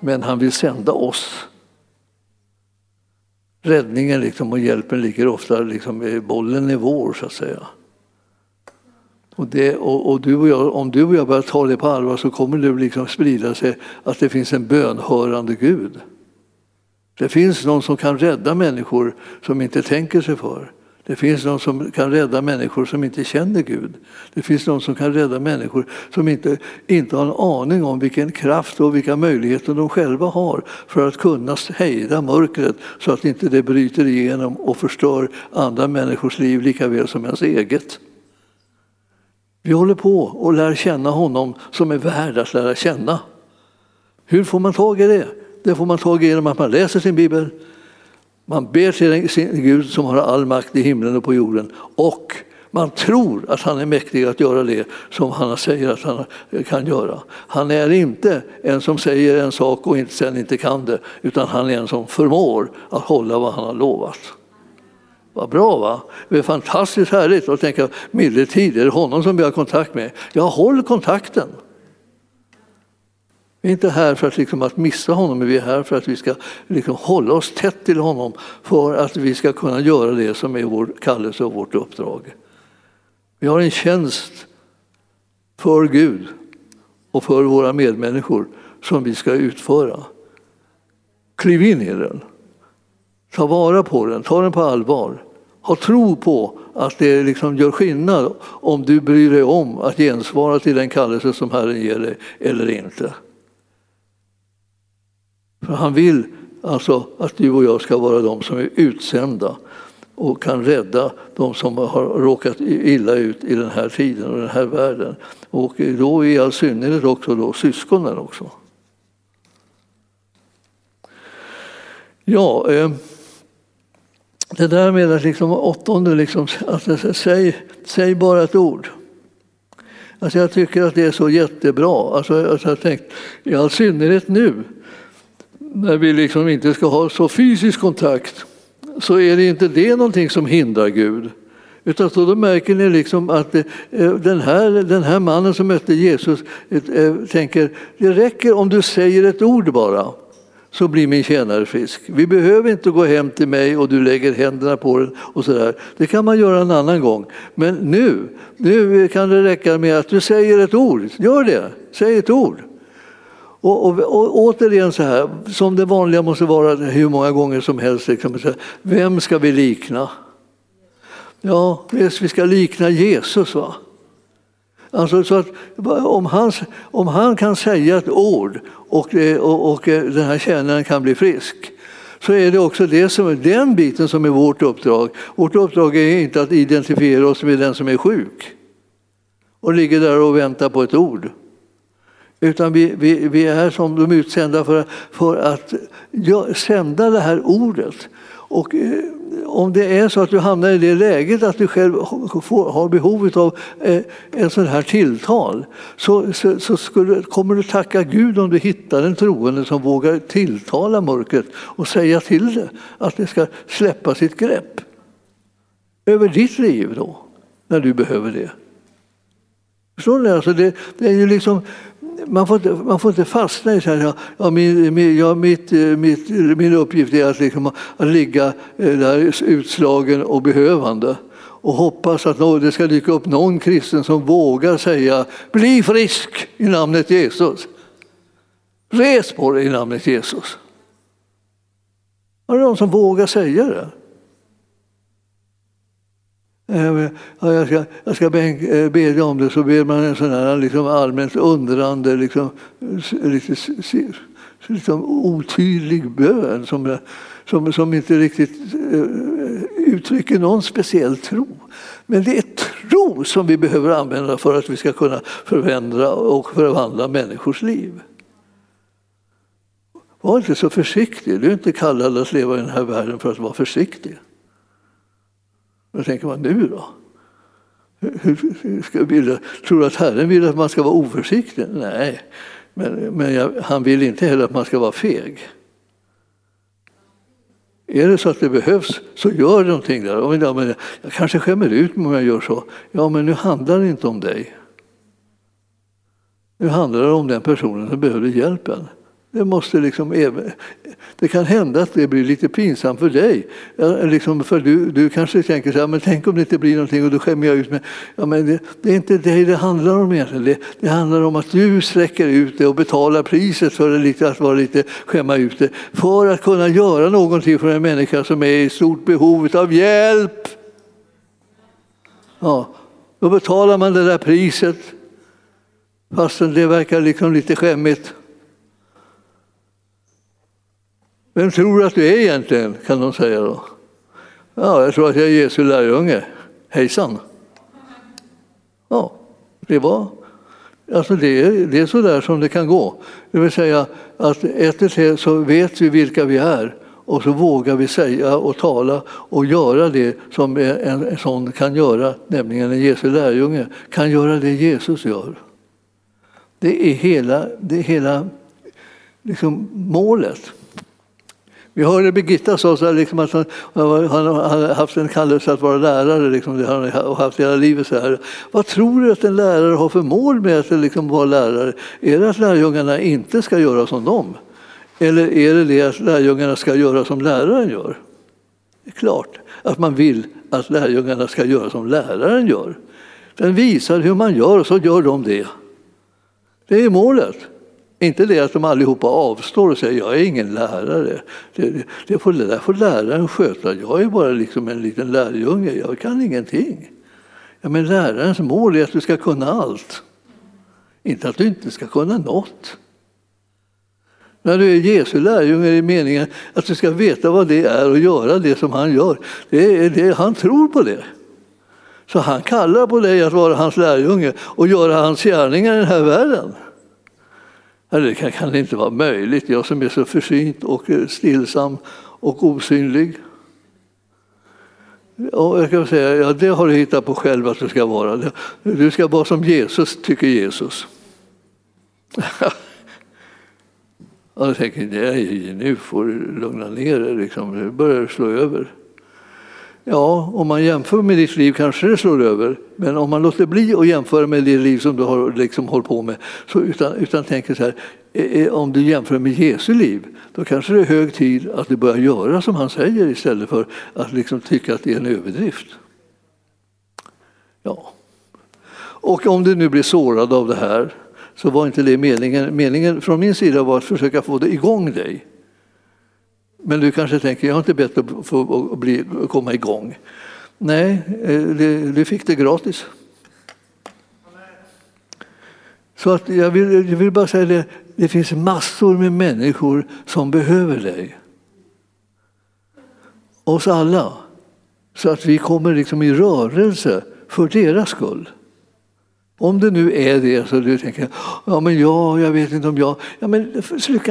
S1: men han vill sända oss. Räddningen liksom och hjälpen ligger ofta liksom, bollen är vår, så att säga. Och, det, och, och, du och jag, om du och jag börjar ta det på allvar så kommer det liksom sprida sig att det finns en bönhörande Gud. Det finns någon som kan rädda människor som inte tänker sig för. Det finns någon som kan rädda människor som inte känner Gud. Det finns någon som kan rädda människor som inte, inte har en aning om vilken kraft och vilka möjligheter de själva har för att kunna hejda mörkret så att inte det bryter igenom och förstör andra människors liv lika väl som ens eget. Vi håller på och lär känna honom som är värd att lära känna. Hur får man tag i det? Det får man tag i genom att man läser sin bibel, man ber till sin Gud som har all makt i himlen och på jorden och man tror att han är mäktig att göra det som han säger att han kan göra. Han är inte en som säger en sak och sen inte kan det, utan han är en som förmår att hålla vad han har lovat. Vad bra va? Det är fantastiskt härligt att tänka medeltid, är det honom som vi har kontakt med? Ja, håll kontakten. Vi är inte här för att, liksom, att missa honom, men vi är här för att vi ska liksom, hålla oss tätt till honom för att vi ska kunna göra det som är vår kallelse och vårt uppdrag. Vi har en tjänst för Gud och för våra medmänniskor som vi ska utföra. Kliv in i den. Ta vara på den, ta den på allvar. Ha tro på att det liksom gör skillnad om du bryr dig om att gensvara till den kallelse som Herren ger dig eller inte. För han vill alltså att du och jag ska vara de som är utsända och kan rädda de som har råkat illa ut i den här tiden och den här världen. Och då i all synnerhet också då syskonen också. Ja, eh, det där med att liksom åttonde, liksom, alltså, säg, säg bara ett ord. Alltså jag tycker att det är så jättebra. Alltså, alltså jag tänkt, I all synnerhet nu när vi liksom inte ska ha så fysisk kontakt så är det inte det någonting som hindrar Gud. Utan så då märker ni liksom att eh, den här, den här mannen som mötte Jesus eh, tänker det räcker om du säger ett ord bara så blir min tjänare frisk. Vi behöver inte gå hem till mig och du lägger händerna på den och sådär. Det kan man göra en annan gång. Men nu, nu kan det räcka med att du säger ett ord. Gör det, säg ett ord. Och, och, och, återigen så här, som det vanliga måste vara hur många gånger som helst. Liksom, vem ska vi likna? Ja, vi ska likna Jesus. va? Alltså, så att, om, han, om han kan säga ett ord och, eh, och, och eh, den här tjänaren kan bli frisk så är det också det som, den biten som är vårt uppdrag. Vårt uppdrag är inte att identifiera oss med den som är sjuk och ligger där och väntar på ett ord. Utan vi, vi, vi är som de utsända för, för att ja, sända det här ordet. Och eh, om det är så att du hamnar i det läget att du själv får, har behov av eh, en sån här tilltal så, så, så skulle, kommer du tacka Gud om du hittar en troende som vågar tilltala mörkret och säga till det att det ska släppa sitt grepp över ditt liv då, när du behöver det. Förstår ni? Alltså det, det är ju liksom, man, får inte, man får inte fastna i så här, ja, min, min, ja, mitt, eh, mitt, min uppgift är att, liksom, att ligga eh, där utslagen och behövande och hoppas att det ska dyka upp någon kristen som vågar säga bli frisk i namnet Jesus. Res på dig i namnet Jesus. Är det någon som vågar säga det? Eh, jag ska, jag ska bedja eh, om det, så ber man en sån här liksom allmänt undrande, liksom, lite, liksom otydlig bön som, som, som inte riktigt eh, uttrycker någon speciell tro. Men det är tro som vi behöver använda för att vi ska kunna förändra och förvandla människors liv. Var inte så försiktig. Du är inte kallad att leva i den här världen för att vara försiktig. Då tänker man nu då? Hur ska bilda? tror du att Herren vill att man ska vara oförsiktig? Nej, men, men jag, han vill inte heller att man ska vara feg. Är det så att det behövs, så gör någonting där. Ja, men jag kanske skämmer ut mig om jag gör så. Ja, men nu handlar det inte om dig. Nu handlar det om den personen som behöver hjälpen. Det, måste liksom, det kan hända att det blir lite pinsamt för dig. Liksom för du, du kanske tänker så här, men tänk om det inte blir någonting och då skämmer jag ut mig. Ja, men det, det är inte dig det handlar om egentligen. Det, det handlar om att du sträcker ut det och betalar priset för det, lite, att vara lite skämma ut det. För att kunna göra någonting för en människa som är i stort behov av hjälp. Ja, då betalar man det där priset fastän det verkar liksom lite skämmigt. Vem tror du att du är egentligen? kan de säga då. Ja, jag tror att jag är Jesu lärjunge. Hejsan! Ja, det var... Alltså det, är, det är så där som det kan gå. Det vill säga att efter tre så vet vi vilka vi är och så vågar vi säga och tala och göra det som en, en sån kan göra, nämligen en Jesu lärjunge kan göra det Jesus gör. Det är hela, det är hela liksom målet. Vi hörde Birgitta säga liksom att han, har haft en kallelse att vara lärare liksom, det har han haft hela livet. Så här. Vad tror du att en lärare har för mål med att liksom vara lärare? Är det att lärjungarna inte ska göra som dem? Eller är det det att lärjungarna ska göra som läraren gör? Det är klart att man vill att lärjungarna ska göra som läraren gör. Den visar hur man gör och så gör de det. Det är målet. Inte det att de allihopa avstår och säger jag är ingen lärare. Det, det, får, det där får läraren sköta. Jag är bara liksom en liten lärjunge, jag kan ingenting. Ja, men lärarens mål är att du ska kunna allt. Inte att du inte ska kunna något. När du är Jesu lärjunge är det meningen att du ska veta vad det är och göra det som han gör. Det är det, han tror på det. Så han kallar på dig att vara hans lärjunge och göra hans gärningar i den här världen. Det kan, kan inte vara möjligt, jag som är så försynt och eh, stillsam och osynlig. Och jag kan säga, ja, det har du hittat på själv att du ska vara. Du ska vara som Jesus, tycker Jesus. och jag tänker, nej, nu får du lugna ner dig, liksom. nu börjar det slå över. Ja, om man jämför med ditt liv kanske det slår över. Men om man låter bli att jämföra med det liv som du har liksom hållit på med, så utan, utan tänker så här, eh, eh, om du jämför med Jesu liv, då kanske det är hög tid att du börjar göra som han säger istället för att liksom tycka att det är en överdrift. Ja. Och om du nu blir sårad av det här så var inte det meningen. Meningen från min sida var att försöka få det igång dig. Men du kanske tänker, jag har inte bett att få bli, komma igång. Nej, eh, du fick det gratis. Så att jag, vill, jag vill bara säga det, det finns massor med människor som behöver dig. Oss alla. Så att vi kommer liksom i rörelse för deras skull. Om det nu är det så du tänker, ja men ja, jag vet inte om jag... Ja, men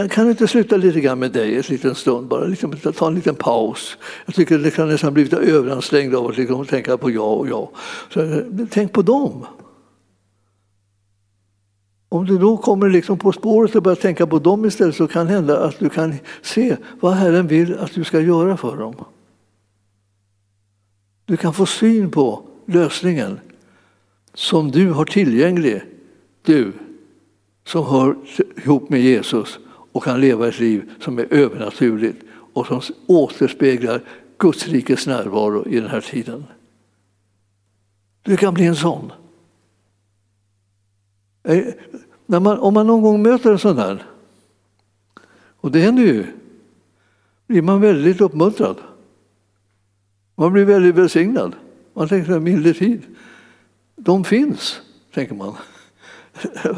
S1: kan du inte sluta lite grann med dig en liten stund bara? Liksom, ta en liten paus. Jag tycker det kan nästan blivit överansträngd av att liksom tänka på jag och jag. Så, eh, tänk på dem. Om du då kommer liksom på spåret och börjar tänka på dem istället så kan det hända att du kan se vad Herren vill att du ska göra för dem. Du kan få syn på lösningen som du har tillgänglig, du som hör ihop med Jesus och kan leva ett liv som är övernaturligt och som återspeglar Guds rikes närvaro i den här tiden. Du kan bli en sån. Eh, när man, om man någon gång möter en sån här, och det händer ju, blir man väldigt uppmuntrad. Man blir väldigt välsignad. Man tänker att milde tid. De finns, tänker man.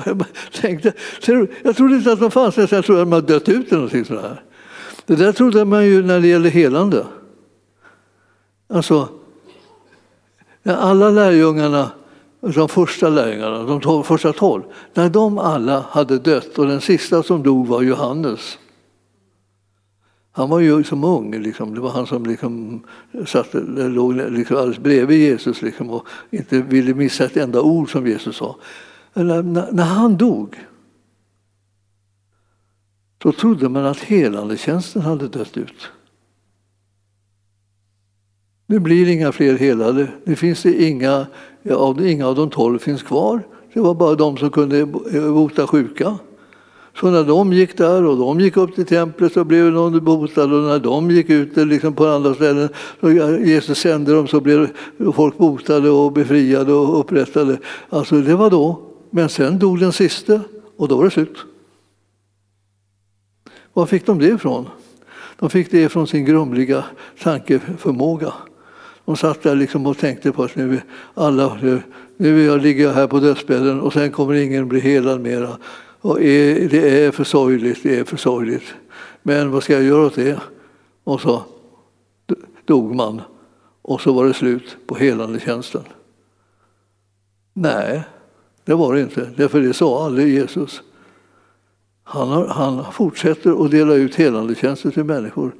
S1: Jag, tänkte, jag trodde inte att de fanns, jag trodde att de hade dött ut eller någonting sådär. Det där trodde man ju när det gäller helande. Alltså, alla lärjungarna, alltså de första lärjungarna, de tolv, första tolv, när de alla hade dött och den sista som dog var Johannes han var ju som ung, liksom. det var han som liksom satt, låg liksom alldeles bredvid Jesus liksom, och inte ville missa ett enda ord som Jesus sa. När, när han dog så trodde man att helandetjänsten hade dött ut. Nu blir det inga fler helade. Nu finns det inga, ja, inga av de tolv finns kvar. Det var bara de som kunde bota eh, sjuka. Så när de gick där och de gick upp till templet så blev någon botad och när de gick ut liksom på andra ställen och Jesus sände dem så blev folk botade och befriade och upprättade. Alltså det var då. Men sen dog den siste och då var det slut. Var fick de det ifrån? De fick det från sin grumliga tankeförmåga. De satt där liksom och tänkte på att nu, alla, nu, nu ligger jag här på dödsbädden och sen kommer ingen bli helad mera. Och det är för sorgligt, det är för sorgligt. Men vad ska jag göra åt det? Och så dog man och så var det slut på helandetjänsten. Nej, det var det inte. Därför det sa aldrig Jesus. Han, har, han fortsätter att dela ut helandetjänster till människor.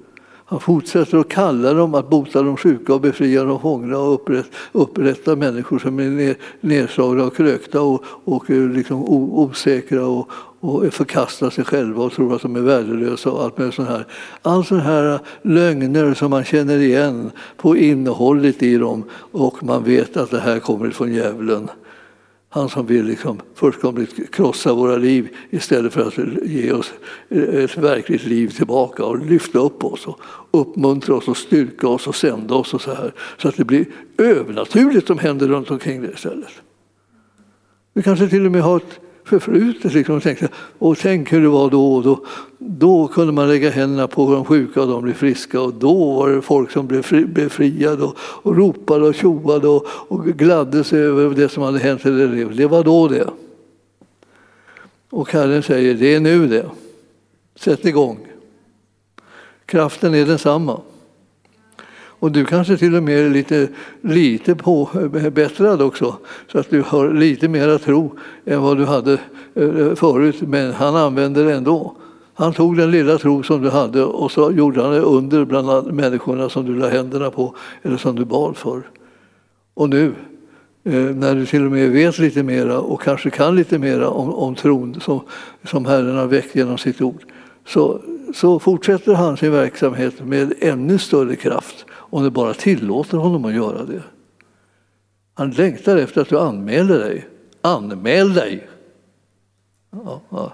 S1: Han fortsätter att kalla dem att bota de sjuka och befria de fångna och upprätta, upprätta människor som är nedslagna och krökta och, och eh, liksom osäkra och, och förkastar sig själva och tror att de är värdelösa och allt med sånt här. All sådana här eh, lögner som man känner igen på innehållet i dem och man vet att det här kommer från djävulen. Han som vill liksom fullkomligt krossa våra liv istället för att ge oss ett verkligt liv tillbaka och lyfta upp oss och uppmuntra oss och styrka oss och sända oss och så här. Så att det blir övernaturligt som händer runt omkring det istället. Vi kanske till och med har ett förflutet. Liksom, och, tänkte, och tänk hur det var då, då. Då kunde man lägga händerna på de sjuka och de blev friska och då var det folk som blev befriade och, och ropade och tjoade och, och gladde sig över det som hade hänt. Det var då det. Och Herren säger, det är nu det. Sätt igång. Kraften är densamma. Och du kanske till och med är lite, lite påbättrad eh, också, så att du har lite mera tro än vad du hade eh, förut. Men han använder det ändå. Han tog den lilla tro som du hade och så gjorde han det under bland människorna som du la händerna på eller som du bad för. Och nu, eh, när du till och med vet lite mera och kanske kan lite mera om, om tron som, som Herren har väckt genom sitt ord, så, så fortsätter han sin verksamhet med ännu större kraft om du bara tillåter honom att göra det. Han längtar efter att du anmäler dig. Anmäl dig! Ja, ja.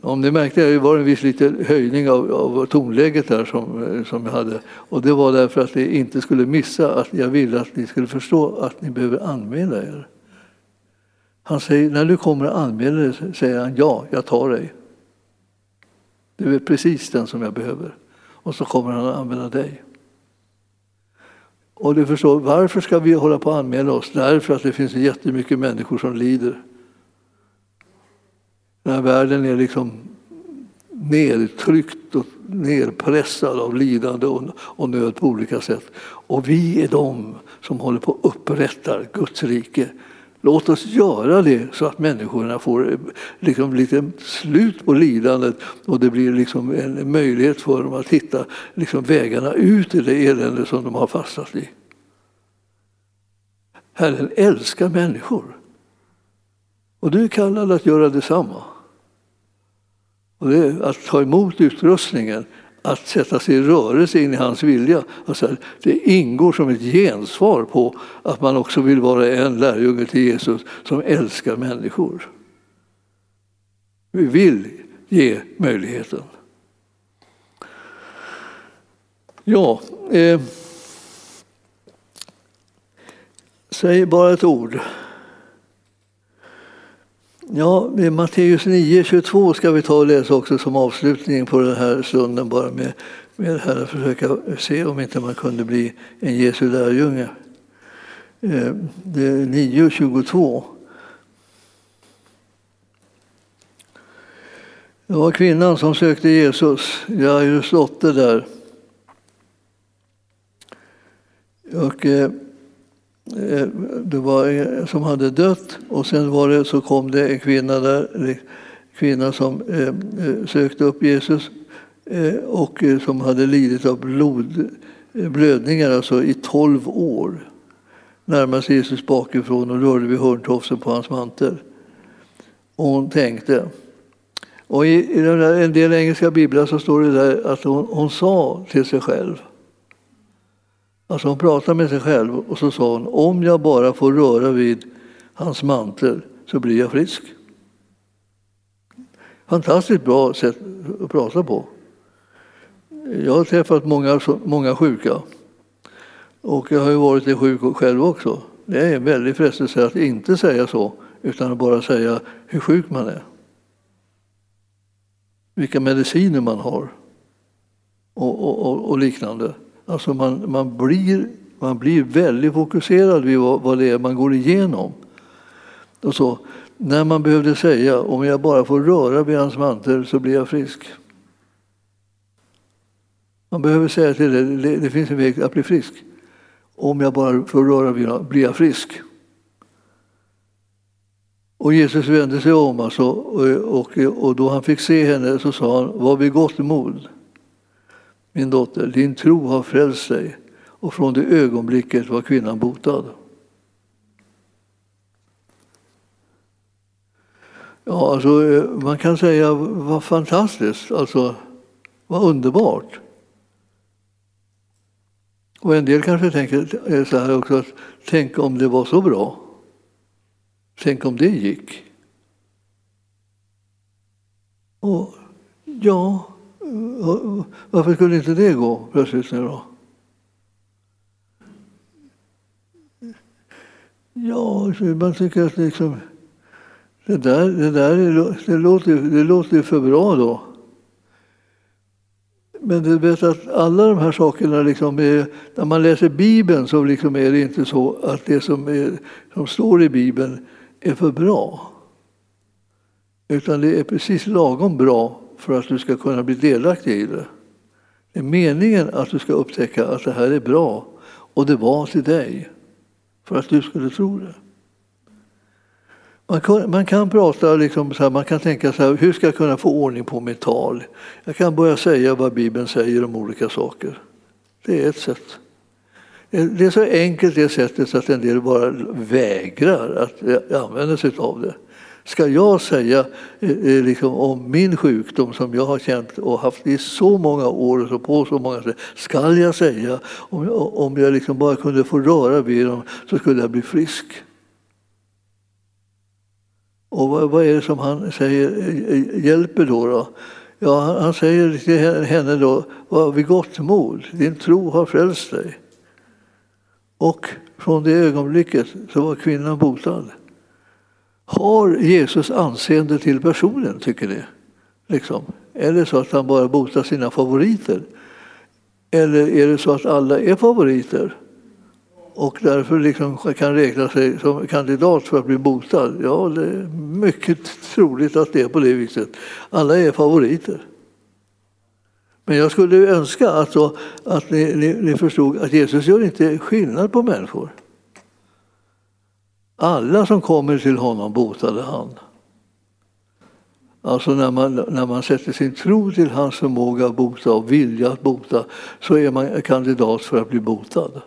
S1: Om ni märkte det var en viss liten höjning av, av tonläget där som, som jag hade. Och det var därför att ni inte skulle missa att jag ville att ni skulle förstå att ni behöver anmäla er. Han säger, när du kommer och anmäler dig, säger han ja, jag tar dig. Du är precis den som jag behöver. Och så kommer han att använda dig. Och du förstår, varför ska vi hålla på att anmäla oss? Därför att det finns jättemycket människor som lider. Den här världen är liksom nedtryckt och nedpressad av lidande och nöd på olika sätt. Och vi är de som håller på att upprätta Guds rike. Låt oss göra det så att människorna får eh, liksom lite slut på lidandet och det blir liksom en möjlighet för dem att hitta liksom vägarna ut ur det elände som de har fastnat i. Herren älskar människor. Och du är kallad att göra detsamma. Och det är att ta emot utrustningen, att sätta sig i rörelse in i hans vilja. Alltså, det ingår som ett gensvar på att man också vill vara en lärjunge till Jesus som älskar människor. Vi vill ge möjligheten. Ja, eh, säg bara ett ord. Ja, Matteus 9, 22 ska vi ta och läsa också som avslutning på den här stunden bara med, med det här att försöka se om inte man kunde bli en Jesu lärjunge. Eh, det är 9, 22. Det var kvinnan som sökte Jesus, Jairus dotter där. Och, Eh, Eh, det var en som hade dött och sen var det, så kom det en kvinna där, en kvinna som eh, eh, sökte upp Jesus eh, och som hade lidit av blod, blödningar alltså i tolv år. Närmade sig Jesus bakifrån och rörde vid hörntofsen på hans mantel. Och hon tänkte. Och i, i en del engelska biblar så står det där att hon, hon sa till sig själv Alltså hon pratade med sig själv och så sa hon om jag bara får röra vid hans mantel så blir jag frisk. Fantastiskt bra sätt att prata på. Jag har träffat många, många sjuka och jag har ju varit sjuk själv också. Det är en väldig frestelse att inte säga så utan att bara säga hur sjuk man är. Vilka mediciner man har och, och, och, och liknande. Alltså man, man, blir, man blir väldigt fokuserad vid vad, vad det är man går igenom. Och så, när man behövde säga om jag bara får röra vid hans mantel så blir jag frisk. Man behöver säga till det, det, det finns en väg att bli frisk. Om jag bara får röra vid honom blir jag frisk. Och Jesus vände sig om alltså, och, och, och då han fick se henne så sa han, var vid gott mod. Min dotter, din tro har frälst dig. Och från det ögonblicket var kvinnan botad. Ja, alltså, eh, man kan säga vad fantastiskt, alltså vad underbart. Och en del kanske tänker eh, så här också, att tänk om det var så bra. Tänk om det gick. Och ja, varför skulle inte det gå plötsligt nu då? Ja, man tycker att liksom, det där, det där det låter, det låter för bra då. Men du vet att alla de här sakerna, liksom är, när man läser Bibeln så liksom är det inte så att det som, är, som står i Bibeln är för bra. Utan det är precis lagom bra för att du ska kunna bli delaktig i det. Det är meningen att du ska upptäcka att det här är bra och det var till dig för att du skulle tro det. Man kan, man kan prata liksom så här, man kan tänka så här, hur ska jag kunna få ordning på mitt tal? Jag kan börja säga vad Bibeln säger om olika saker. Det är ett sätt. Det är så enkelt det sättet så att en del bara vägrar att eh, använda sig av det. Ska jag säga eh, eh, liksom, om min sjukdom som jag har känt och haft i så många år och på så många sätt. Ska jag säga om, om jag liksom bara kunde få röra vid dem så skulle jag bli frisk? Och vad, vad är det som han säger eh, eh, hjälper då? då? Ja, han säger till henne då, var vid gott mod, din tro har frälst dig. Och från det ögonblicket så var kvinnan botad. Har Jesus anseende till personen, tycker ni? Liksom. Är det så att han bara botar sina favoriter? Eller är det så att alla är favoriter? och därför liksom kan räkna sig som kandidat för att bli botad. Ja, det är mycket troligt att det är på det viset. Alla är favoriter. Men jag skulle önska att, så, att ni, ni, ni förstod att Jesus gör inte skillnad på människor. Alla som kommer till honom botade han. Alltså när man, när man sätter sin tro till hans förmåga att bota och vilja att bota så är man kandidat för att bli botad.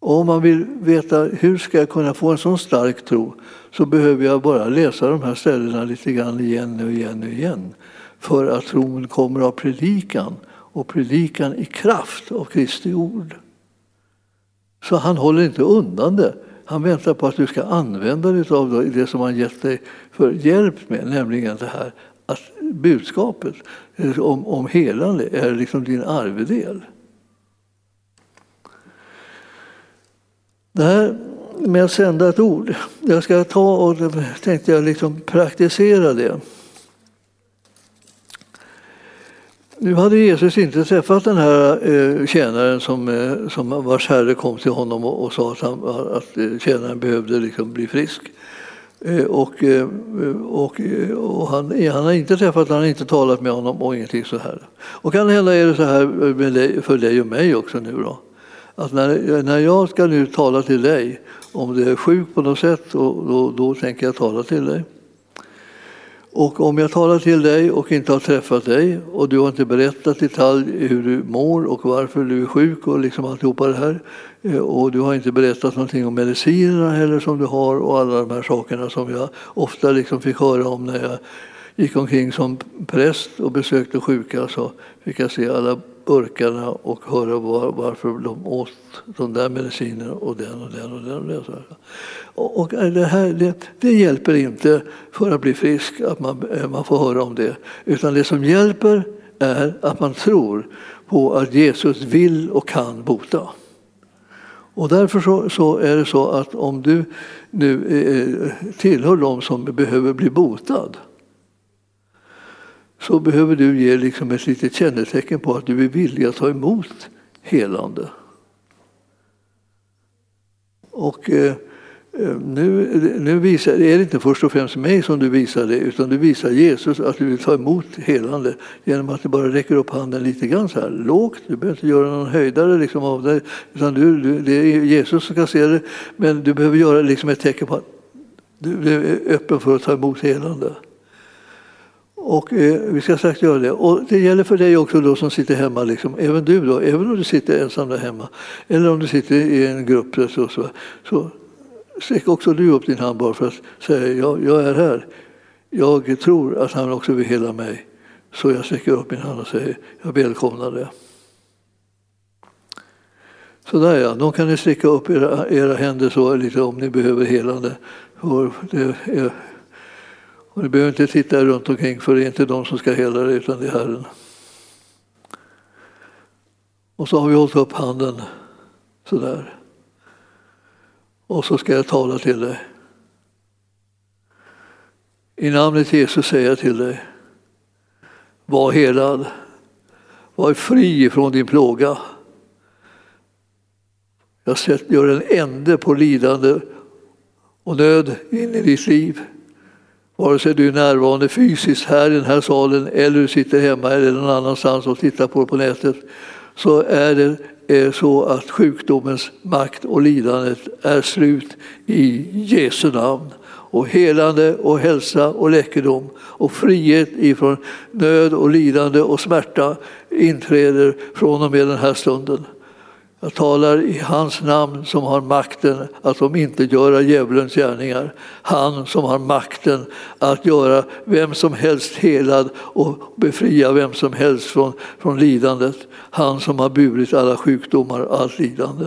S1: Och om man vill veta hur ska jag kunna få en sån stark tro så behöver jag bara läsa de här ställena lite grann igen och igen och igen. För att tron kommer av predikan och predikan i kraft av Kristi ord. Så han håller inte undan det. Han väntar på att du ska använda dig av det som han gett dig för hjälp med, nämligen det här att budskapet eh, om, om helande är liksom din arvedel. Det här med att sända ett ord, jag ska ta och eh, tänkte jag liksom praktisera det. Nu hade Jesus inte träffat den här eh, tjänaren som, eh, som vars herre kom till honom och, och sa att, han, att eh, tjänaren behövde liksom bli frisk. Eh, och, och, och han, han, har inte träffat han har inte talat med honom och ingenting så här. Och kan hända är det så här för dig och mig också nu då att när, när jag ska nu tala till dig, om du är sjuk på något sätt, då, då, då tänker jag tala till dig. Och om jag talar till dig och inte har träffat dig och du har inte berättat i detalj hur du mår och varför du är sjuk och liksom alltihopa det här eh, och du har inte berättat någonting om medicinerna heller som du har och alla de här sakerna som jag ofta liksom fick höra om när jag gick omkring som präst och besökte sjuka så fick jag se alla burkarna och höra var, varför de åt de där medicinerna och den och den och den. Och, den. och, och det, här, det, det, hjälper inte för att bli frisk att man, eh, man får höra om det. Utan det som hjälper är att man tror på att Jesus vill och kan bota. Och därför så, så är det så att om du nu eh, eh tillhör de som behöver bli botad så behöver du ge liksom ett litet kännetecken på att du är villig att ta emot helande. Och eh, eh nu, nu visar, är det inte först och främst mig som du visar det, utan du visar Jesus att du vill ta emot helande genom att du bara räcker upp handen lite grann så här lågt. Du behöver inte göra någon höjdare liksom av det, utan du, du, det är Jesus som kan se det. Men du behöver göra liksom ett tecken på att du är öppen för att ta emot helande. Och eh, vi ska strax göra det. Och det gäller för dig också då som sitter hemma, liksom. även du då, även om du sitter ensam där hemma eller om du sitter i en grupp så, så, så sträck också du upp din hand bara för att säga jag, jag är här. Jag tror att han också vill hela mig. Så jag sträcker upp min hand och säger jag välkomnar det. Sådär ja, då kan ni sträcka upp era, era händer så lite om ni behöver helande. Det är och du behöver inte titta runt omkring för det är inte de som ska hela dig utan det är Herren. Och så har vi hållit upp handen sådär. Och så ska jag tala till dig. I namnet Jesus säger jag till dig. Var helad. Var fri från din plåga. Jag gör en ände på lidande och nöd in i ditt liv. Vare sig du är närvarande fysiskt här i den här salen eller du sitter hemma eller någon annanstans och tittar på det på nätet så är det eh, så att sjukdomens makt och lidandet är slut i Jesu namn. Och helande och hälsa och läkedom och frihet ifrån nöd och lidande och smärta inträder från och med den här stunden. Jag talar i hans namn som har makten att om inte göra djävulens gärningar. Han som har makten att göra vem som helst helad och befria vem som helst från, från lidandet. Han som har burit alla sjukdomar och allt lidande.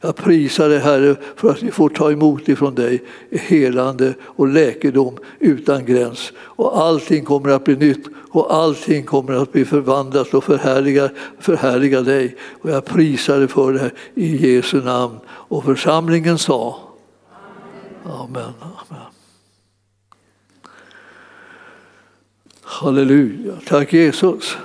S1: Jag prisar dig Herre för att vi får ta emot ifrån dig helande och läkedom utan gräns. Och allting kommer att bli nytt och allting kommer att bli förvandlat och förhärliga, förhärliga dig. Och jag prisar dig för det i Jesu namn. Och församlingen sa Amen. Amen. Halleluja. Tack Jesus.